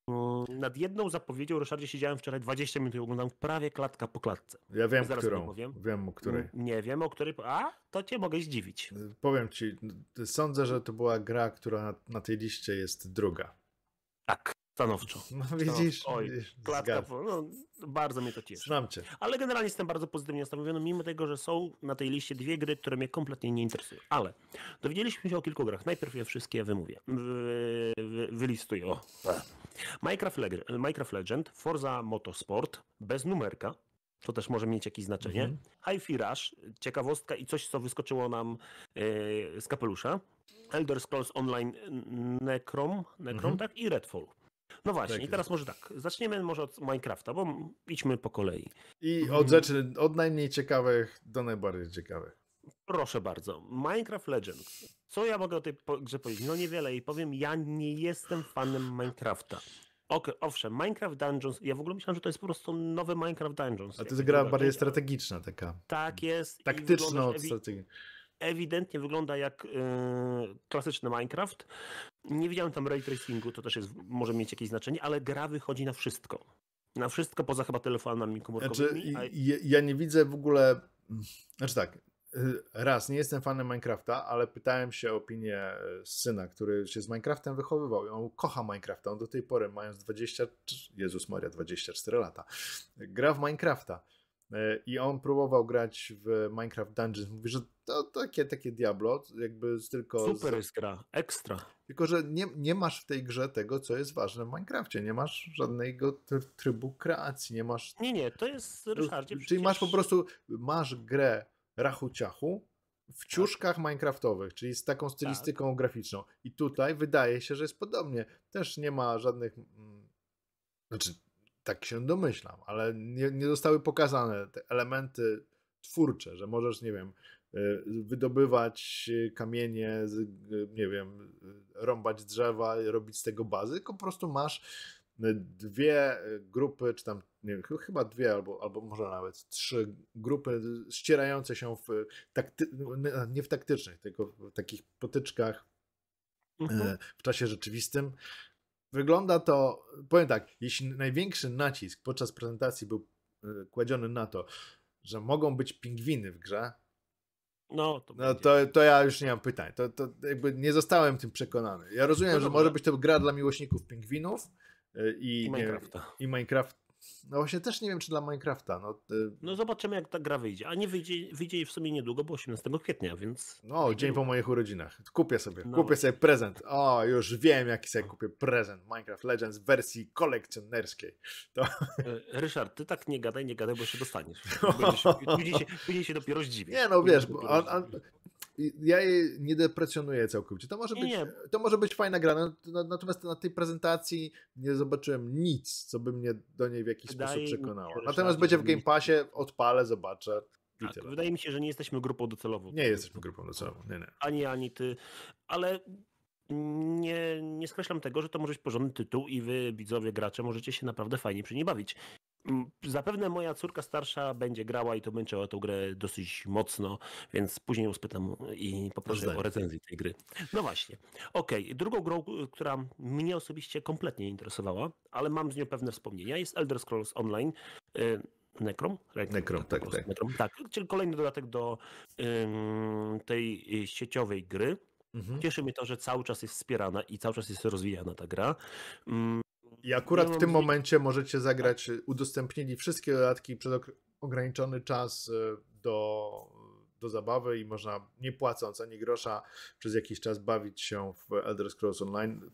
Mm, nad jedną zapowiedzią, Ryszardzie, siedziałem wczoraj 20 minut i oglądam prawie klatka po klatce. Ja wiem, Zaraz którą. Powiem. Wiem, o której. Mm, nie wiem, o której. A, to cię mogę zdziwić. Powiem ci, sądzę, że to była gra, która na, na tej liście jest druga. Tak. Stanowczo. No widzisz, Oj, klatka, no, bardzo mnie to cieszy. Znam cię. Ale generalnie jestem bardzo pozytywnie nastawiony, mimo tego, że są na tej liście dwie gry, które mnie kompletnie nie interesują. Ale dowiedzieliśmy się o kilku grach. Najpierw je wszystkie wymówię. Wy, wy, wylistuję. O. Minecraft, Legend, Minecraft Legend, Forza Motorsport, bez numerka, to też może mieć jakieś znaczenie. Mhm. Hi-Fi Rush, ciekawostka i coś, co wyskoczyło nam yy, z kapelusza. Elder Scrolls Online Necrom, Necrom mhm. tak? I Redfall. No właśnie, tak i teraz może tak. Zaczniemy może od Minecrafta, bo idźmy po kolei. I mhm. od rzeczy od najmniej ciekawych do najbardziej ciekawych. Proszę bardzo. Minecraft Legends. Co ja mogę o tej grze powiedzieć? No niewiele i powiem, ja nie jestem fanem Minecrafta. Ok, owszem, Minecraft Dungeons, ja w ogóle myślałem, że to jest po prostu nowy Minecraft Dungeons. A to jest gra bardziej strategiczna taka. Tak jest. Taktyczna od strategii ewidentnie wygląda jak yy, klasyczny Minecraft. Nie widziałem tam ray tracingu, to też jest, może mieć jakieś znaczenie, ale gra wychodzi na wszystko. Na wszystko poza chyba telefonami komórkowymi. Znaczy, ja, ja nie widzę w ogóle. Znaczy tak, y, raz, nie jestem fanem Minecrafta, ale pytałem się o opinię y, syna, który się z Minecraftem wychowywał i on kocha Minecrafta. On do tej pory, mając 20, Jezus Maria, 24 lata, gra w Minecrafta. Y, I on próbował grać w Minecraft Dungeons. Mówi, że to takie, takie Diablo, jakby tylko... Super jest gra, ekstra. Tylko, że nie, nie masz w tej grze tego, co jest ważne w Minecrafcie. Nie masz żadnego trybu kreacji, nie masz... Nie, nie, to jest, Ryszardzie, Czyli przecież... masz po prostu, masz grę rachu ciachu w ciuszkach tak. minecraftowych, czyli z taką stylistyką tak. graficzną. I tutaj wydaje się, że jest podobnie. Też nie ma żadnych... Mm, znaczy, tak się domyślam, ale nie, nie zostały pokazane te elementy twórcze, że możesz, nie wiem, E, wydobywać kamienie, e, nie wiem, rąbać drzewa, robić z tego bazy, tylko po prostu masz dwie grupy, czy tam, nie wiem, chyba dwie, albo, albo może nawet trzy grupy ścierające się w nie w taktycznych, tylko w takich potyczkach mhm. w czasie rzeczywistym. Wygląda to, powiem tak, jeśli największy nacisk podczas prezentacji był kładziony na to, że mogą być pingwiny w grze, no, to, no to, to ja już nie mam pytań. To, to jakby nie zostałem tym przekonany. Ja rozumiem, no że może być to gra dla miłośników pingwinów y, i, I Minecrafta. Nie, I Minecraft no właśnie też nie wiem, czy dla Minecrafta. No, y... no zobaczymy, jak ta gra wyjdzie. A nie wyjdzie, wyjdzie w sumie niedługo, bo 18 kwietnia, więc. No, dzień po moich urodzinach. Kupię sobie, no. kupię sobie prezent. O, już wiem, jaki sobie kupię prezent. Minecraft Legends w wersji kolekcjonerskiej. To... E, Ryszard, ty tak nie gadaj, nie gadaj, bo się dostaniesz. Później się, później się dopiero zdziwisz. Nie, no wiesz, bo, a, a, ja jej nie deprecjonuję całkowicie. To może być, nie. To może być fajna gra, natomiast na tej prezentacji nie zobaczyłem nic, co by mnie do niej w jakiś wydaje sposób przekonało. Natomiast będzie w Game Passie, odpalę, zobaczę. Tak, wydaje mi się, że nie jesteśmy grupą docelową. Nie jesteśmy grupą docelową, nie, nie. Ani, ani ty, ale nie, nie skreślam tego, że to może być porządny tytuł i wy, widzowie, gracze, możecie się naprawdę fajnie przy niej bawić. Mm, zapewne moja córka starsza będzie grała i to męczyła tę grę dosyć mocno, więc później ją spytam i poproszę o recenzję tej gry. No właśnie. Okej, okay. drugą grą, która mnie osobiście kompletnie interesowała, ale mam z nią pewne wspomnienia, jest Elder Scrolls Online. Y, Necrom? Necrom, tak, tak. Necrom, tak. Czyli kolejny dodatek do tej sieciowej gry. Mhm. Cieszy mnie to, że cały czas jest wspierana i cały czas jest rozwijana ta gra. I akurat w tym momencie możecie zagrać, udostępnili wszystkie dodatki przez ograniczony czas e, do, do zabawy i można nie płacąc ani grosza przez jakiś czas bawić się w Elder Scrolls Online.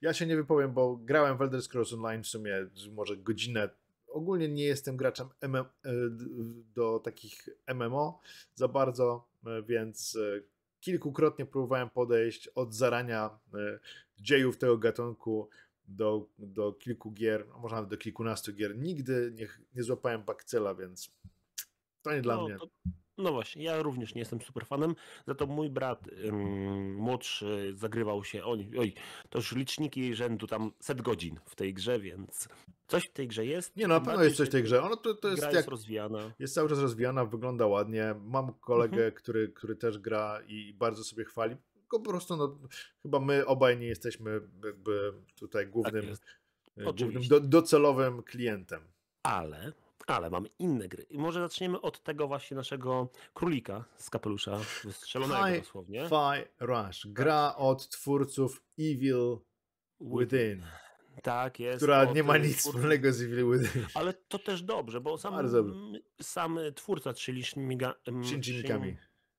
Ja się nie wypowiem, bo grałem w Elder Scrolls Online w sumie może godzinę. Ogólnie nie jestem graczem MM, do takich MMO za bardzo, więc kilkukrotnie próbowałem podejść od zarania dziejów tego gatunku do, do kilku gier, a może nawet do kilkunastu gier. Nigdy nie, nie złapałem bakcela, więc to nie dla no, mnie. To, no właśnie, ja również nie jestem super fanem, za to mój brat ym, młodszy zagrywał się, oj, oj, to już liczniki rzędu tam set godzin w tej grze, więc coś w tej grze jest. Nie, no na pewno jest coś w tej grze. Ono to, to jest, gra jest rozwijana. Jest cały czas rozwijana, wygląda ładnie. Mam kolegę, mhm. który, który też gra i bardzo sobie chwali tylko po prostu no, chyba my obaj nie jesteśmy jakby tutaj głównym, tak głównym do, docelowym klientem. Ale ale mamy inne gry. I może zaczniemy od tego właśnie naszego królika z kapelusza wystrzelonego Hi, dosłownie. Fi Rush. Gra od twórców Evil Within. Tak, jest. Która nie ma nic wspólnego z Evil Within. Ale to też dobrze, bo sam, sam twórca, czyli Shinji Mikami.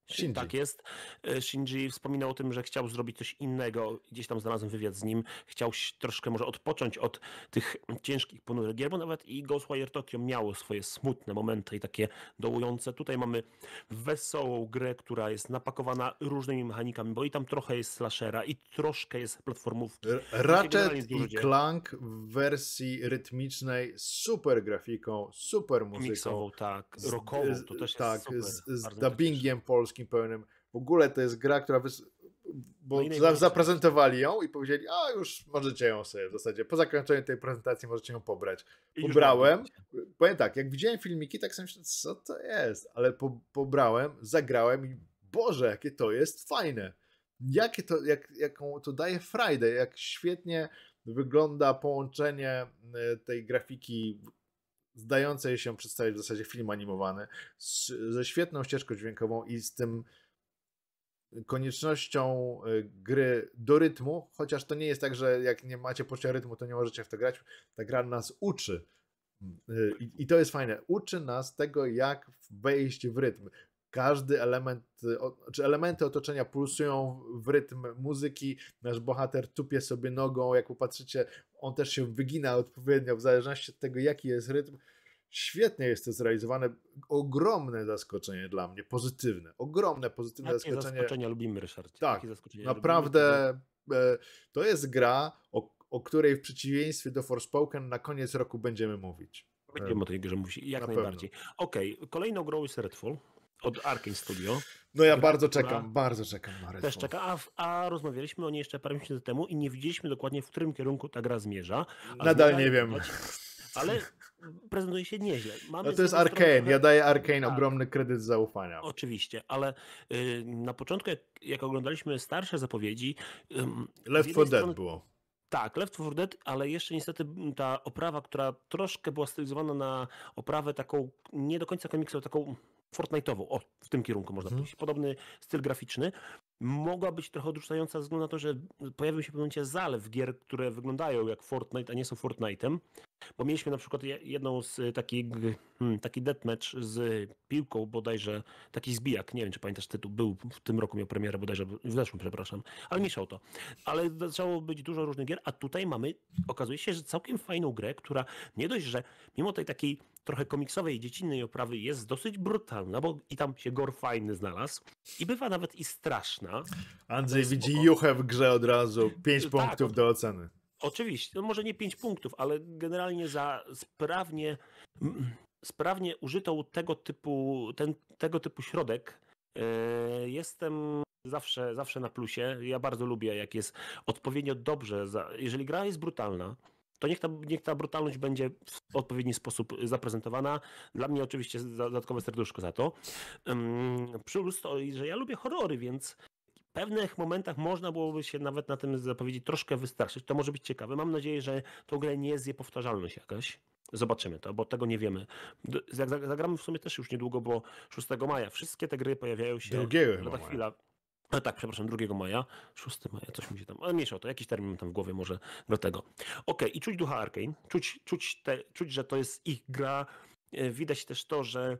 Shinji. Tak jest. E, Shinji wspominał o tym, że chciał zrobić coś innego. Gdzieś tam znalazłem wywiad z nim. Chciał troszkę może odpocząć od tych ciężkich, ponurych gier, bo nawet i Ghostwire Tokyo miało swoje smutne momenty i takie dołujące. Tutaj mamy wesołą grę, która jest napakowana różnymi mechanikami, bo i tam trochę jest slashera i troszkę jest platformówki. Ratchet i Clank w wersji rytmicznej, super grafiką, super muzyką. Miksową, tak. Rockową, to też tak, jest super. z, z dubbingiem polskim polskim pełnym. W ogóle to jest gra, która wys... bo no zaprezentowali ją i powiedzieli, a już możecie ją sobie w zasadzie, po zakończeniu tej prezentacji możecie ją pobrać. Pobrałem, powiem tak, jak widziałem filmiki, tak sobie myślałem, co to jest, ale po, pobrałem, zagrałem i Boże, jakie to jest fajne. Jakie to, jak, jaką to daje Friday, jak świetnie wygląda połączenie e, tej grafiki zdającej się przedstawić w zasadzie film animowany z, ze świetną ścieżką dźwiękową i z tym koniecznością e, gry do rytmu, chociaż to nie jest tak, że jak nie macie poczucia rytmu, to nie możecie w to grać. Ta gra nas uczy. E, I, I, to jest fajne. Uczy nas tego, jak wejść w rytm każdy element, czy elementy otoczenia pulsują w rytm muzyki, nasz bohater tupie sobie nogą, jak popatrzycie, on też się wygina odpowiednio, w zależności od tego, jaki jest rytm. Świetnie jest to zrealizowane. Ogromne zaskoczenie dla mnie, pozytywne. Ogromne, pozytywne Jakie zaskoczenie. zaskoczenia lubimy, Ryszard. Tak, naprawdę lubimy? E, to jest gra, o, o której w przeciwieństwie do Forspoken na koniec roku będziemy mówić. Będziemy o tej grze mówić, jak na najbardziej. Okej, okay. kolejną grą jest Redfall od Arkane Studio. No ja bardzo czekam, bardzo czekam na Redfall. Też czeka, a, a, rozmawialiśmy o niej jeszcze parę miesięcy temu i nie widzieliśmy dokładnie, w którym kierunku ta gra zmierza. Nadal nie wiem. Ale prezentuje się nieźle. Mamy no to jest Arkane, ja daję Arkane tak. ogromny kredyt zaufania. Oczywiście, ale y, na początku, jak, jak, oglądaliśmy starsze zapowiedzi... Y, Left 4 Dead było. Tak, Left 4 Dead, ale jeszcze niestety ta oprawa, która troszkę była stylizowana na oprawę taką nie do końca komiksową, taką Fortnite'ową. O, w tym kierunku można hmm. pójść. Podobny styl graficzny. Mogła być trochę odrzucająca ze względu na to, że pojawił się w pewnym momencie zalew gier, które wyglądają jak Fortnite, a nie są Fortnite'em. Bo mieliśmy na przykład jedną z takich, hmm, taki deathmatch z piłką bodajże, taki zbijak, nie wiem czy pamiętasz tytuł, był w tym roku miał premierę bodajże, w zeszłym przepraszam, ale mieszał to. Ale zaczęło być dużo różnych gier, a tutaj mamy, okazuje się, że całkiem fajną grę, która nie dość, że mimo tej takiej trochę komiksowej, dziecinnej oprawy jest dosyć brutalna, bo i tam się gore fajny znalazł i bywa nawet i straszna. Andrzej widzi juchę w grze od razu, 5 tak, punktów do oceny. Oczywiście, no może nie 5 punktów, ale generalnie za sprawnie, sprawnie użytą tego typu, ten, tego typu środek yy, jestem zawsze, zawsze na plusie. Ja bardzo lubię, jak jest odpowiednio dobrze. Za, jeżeli gra jest brutalna, to niech ta, niech ta brutalność będzie w odpowiedni sposób zaprezentowana. Dla mnie oczywiście dodatkowe serduszko za to. Plus to, że ja lubię horrory, więc w pewnych momentach można byłoby się nawet na tym zapowiedzi troszkę wystraszyć. To może być ciekawe. Mam nadzieję, że tą grę nie zje powtarzalność jakaś. Zobaczymy to, bo tego nie wiemy. Zagramy w sumie też już niedługo, bo 6 maja. Wszystkie te gry pojawiają się. Drugiego lada chwila. A tak, przepraszam, 2 maja, 6 maja, coś mi się tam, ale mniejsza o to, jakiś termin tam w głowie może do tego. Ok, i czuć ducha Arkane, czuć, czuć, te, czuć, że to jest ich gra, e, widać też to, że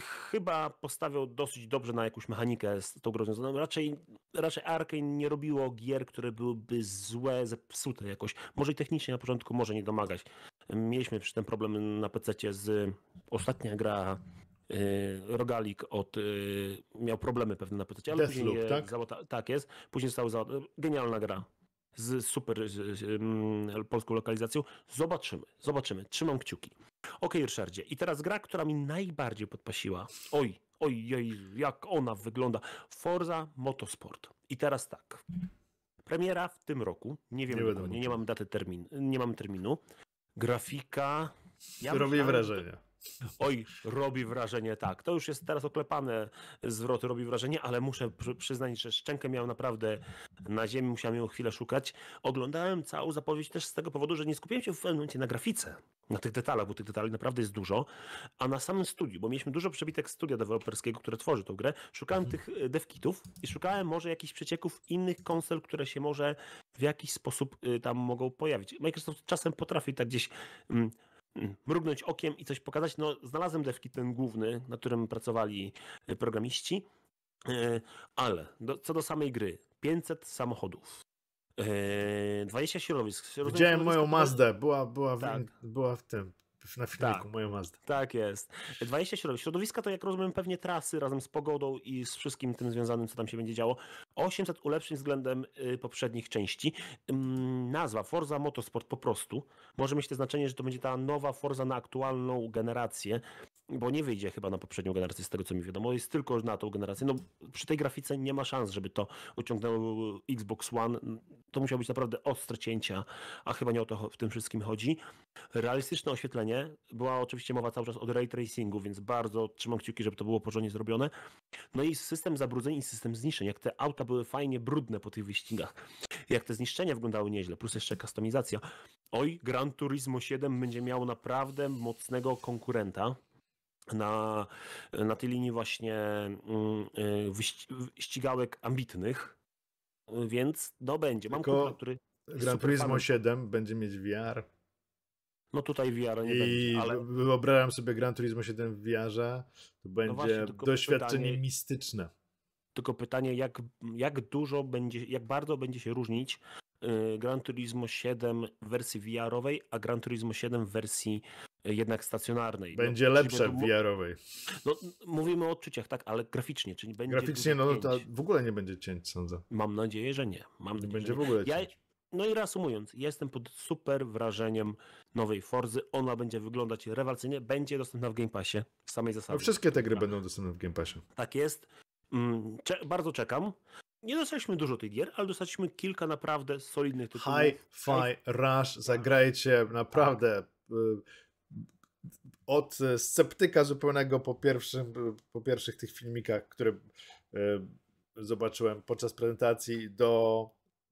chyba postawią dosyć dobrze na jakąś mechanikę z tą grą związaną. Raczej, raczej Arkane nie robiło gier, które byłyby złe, zepsute jakoś. Może i technicznie na początku może nie domagać. Mieliśmy przy tym problem na PC z ostatnia gra rogalik od, y, miał problemy pewne na PC, ale później tak? Załata, tak jest, później został za, genialna gra z super z, z, polską lokalizacją. Zobaczymy, zobaczymy. Trzymam kciuki. Ok, Ryszardzie. I teraz gra, która mi najbardziej podpasiła. Oj, oj, oj, jak ona wygląda. Forza Motorsport. I teraz tak. Premiera w tym roku. Nie wiem, nie, nie mam daty termin, nie mam terminu. Grafika. Ja Robi wrażenie Oj, robi wrażenie, tak. To już jest teraz oklepane zwroty, robi wrażenie, ale muszę przyznać, że szczękę miałem naprawdę na ziemi, musiałem ją chwilę szukać. Oglądałem całą zapowiedź też z tego powodu, że nie skupiłem się w pewnym momencie na grafice, na tych detalach, bo tych detali naprawdę jest dużo, a na samym studiu, bo mieliśmy dużo przebitek studia deweloperskiego, które tworzy tą grę. Szukałem mhm. tych e, devkitów i szukałem może jakichś przecieków innych konsol, które się może w jakiś sposób y, tam mogą pojawić. Microsoft czasem potrafi tak gdzieś mm, mrugnąć okiem i coś pokazać. No, znalazłem devkit ten główny, na którym pracowali y, programiści, y, ale do, co do samej gry, 500 samochodów, 20 środowisk. Widziałem moją Mazdę, była, była, w, tak. była w tym, na filmiku, tak, moją Mazdę. Tak jest. 20 środowisk. Środowiska to, jak rozumiem, pewnie trasy razem z pogodą i z wszystkim tym związanym, co tam się będzie działo. 800 ulepszeń względem y, poprzednich części. Nazwa Forza Motorsport po prostu może mieć to znaczenie, że to będzie ta nowa Forza na aktualną generację, bo nie wyjdzie chyba na poprzednią generację, z tego co mi wiadomo, jest tylko na tą generację. No, przy tej grafice nie ma szans, żeby to ociągnęło Xbox One. To musiało być naprawdę ostre cięcia, a chyba nie o to w tym wszystkim chodzi. Realistyczne oświetlenie, była oczywiście mowa cały czas o ray tracingu, więc bardzo trzymam kciuki, żeby to było porządnie zrobione. No i system zabrudzeń i system zniszczeń. Jak te auta były fajnie brudne po tych wyścigach, jak te zniszczenia wyglądały nieźle, plus jeszcze kustomizacja. Oj, Gran Turismo 7 będzie miało naprawdę mocnego konkurenta na, na tej linii właśnie mm, y, ścigałek ambitnych, więc no będzie. Mam Tylko kumpla, który Gran Turismo 7 będzie mieć VR. No tutaj VR nie I będzie, ale... wyobrażam sobie Gran Turismo 7 w VR-ze, to no będzie no właśnie, doświadczenie pytanie, mistyczne. Tylko pytanie, jak, jak dużo będzie, jak bardzo będzie się różnić y, Gran Turismo 7 w wersji VR-owej, a Gran Turismo 7 w wersji jednak stacjonarnej. No, będzie no, lepsze w VR-owej. No, mówimy o odczuciach, tak, ale graficznie, czyli będzie. Graficznie, no to w ogóle nie będzie cięć, sądzę. Mam nadzieję, że nie. Mam nie nadzieję, będzie w ogóle ja, No i reasumując, jestem pod super wrażeniem nowej Forzy. Ona będzie wyglądać rewelacyjnie, będzie dostępna w Game Passie z samej zasady. No wszystkie te gry będą dostępne w Game Passie. Tak jest. Mm, cze bardzo czekam. Nie dostaliśmy dużo tych gier, ale dostaliśmy kilka naprawdę solidnych tytułów. Hi-Fi Rush, zagrajcie naprawdę tak od sceptyka zupełnego po, pierwszym, po pierwszych tych filmikach, które e, zobaczyłem podczas prezentacji, do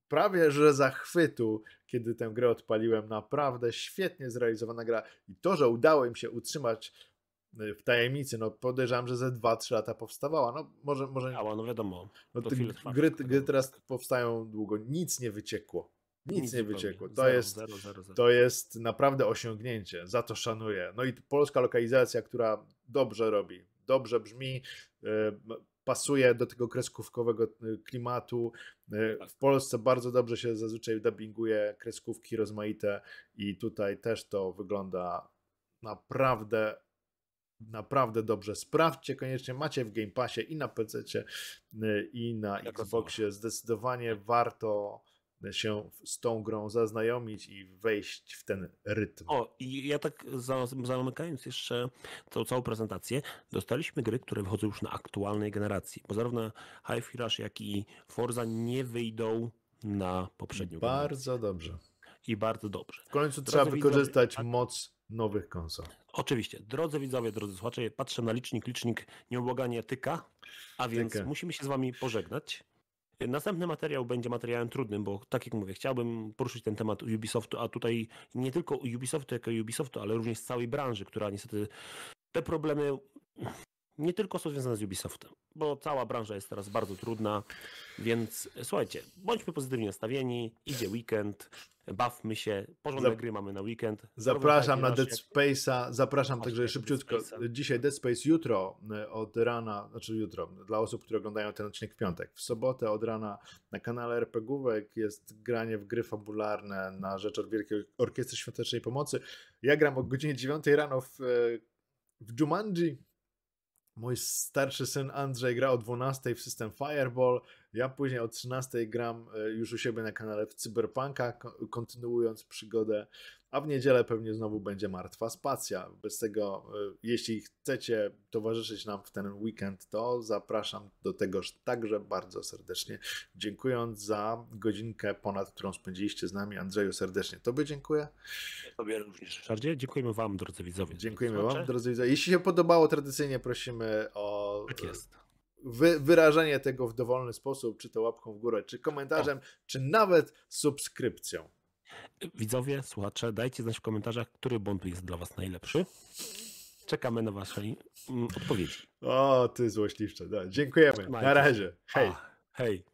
prawie że zachwytu, kiedy tę grę odpaliłem. Naprawdę świetnie zrealizowana gra i to, że udało im się utrzymać w tajemnicy, no podejrzewam, że ze 2-3 lata powstawała. No może, może... Ała, no wiadomo. No, gry, gry teraz powstają długo, nic nie wyciekło. Nic, Nic nie wyciekło. To, zero, jest, zero, zero, to jest naprawdę osiągnięcie. Za to szanuję. No i polska lokalizacja, która dobrze robi, dobrze brzmi, e, pasuje do tego kreskówkowego e, klimatu. W Polsce bardzo dobrze się zazwyczaj dubbinguje kreskówki rozmaite i tutaj też to wygląda naprawdę naprawdę dobrze. Sprawdźcie koniecznie, macie w Game Passie i na PC i na Xboxie. Zdecydowanie warto się z tą grą zaznajomić i wejść w ten rytm. O, i ja tak zamykając jeszcze tą całą prezentację, dostaliśmy gry, które wychodzą już na aktualnej generacji, bo zarówno Hi-Fi Rush, jak i Forza nie wyjdą na poprzednią Bardzo generację. dobrze. I bardzo dobrze. W końcu Drodzy trzeba wykorzystać widzowie, moc nowych konsol. Oczywiście. Drodzy widzowie, drodzy słuchacze, patrzę na licznik, licznik nieubłaganie tyka, a więc Tykę. musimy się z wami pożegnać. Następny materiał będzie materiałem trudnym, bo tak jak mówię, chciałbym poruszyć ten temat Ubisoftu, a tutaj nie tylko Ubisoftu jako Ubisoftu, ale również z całej branży, która niestety te problemy nie tylko są związane z Ubisoftem, bo cała branża jest teraz bardzo trudna, więc słuchajcie, bądźmy pozytywnie nastawieni, idzie weekend, bawmy się, porządne Zap... gry mamy na weekend. Zapraszam na Dead Space'a, zapraszam także szybciutko, dzisiaj Dead Space, jutro e, od rana, znaczy jutro, dla osób, które oglądają ten odcinek w piątek, w sobotę od rana na kanale RPGówek jest granie w gry fabularne na rzecz Wielkiej Orkiestry Świątecznej Pomocy. Ja gram o godzinie 9 rano w, e, w Jumanji, Mój starszy syn Andrzej gra o 12 w system Fireball. Ja później o 13 gram e, już u siebie na kanale w Cyberpunka, kontynuując przygodę a w niedzielę pewnie znowu będzie martwa spacja. Bez tego, y, jeśli chcecie towarzyszyć nam w ten weekend, to zapraszam do tegoż także bardzo serdecznie. Dziękując za godzinkę ponad, którą spędziliście z nami. Andrzeju, serdecznie Tobie dziękuję. Tobie również, Ryszardzie. Dziękujemy Wam, drodzy widzowie. Dziękujemy Wam, drodzy widzowie. Jeśli się podobało, tradycyjnie prosimy o Tak jest. wy, wyrażenie tego w dowolny sposób, czy to łapką w górę, czy komentarzem, o. czy nawet subskrypcją. Widzowie, słuchacze, dajcie znać w komentarzach, który bond jest dla Was najlepszy. Czekamy na Wasze mm, odpowiedzi. O, ty złośliwcze. No, dziękujemy. Na razie. Hej. A, hej.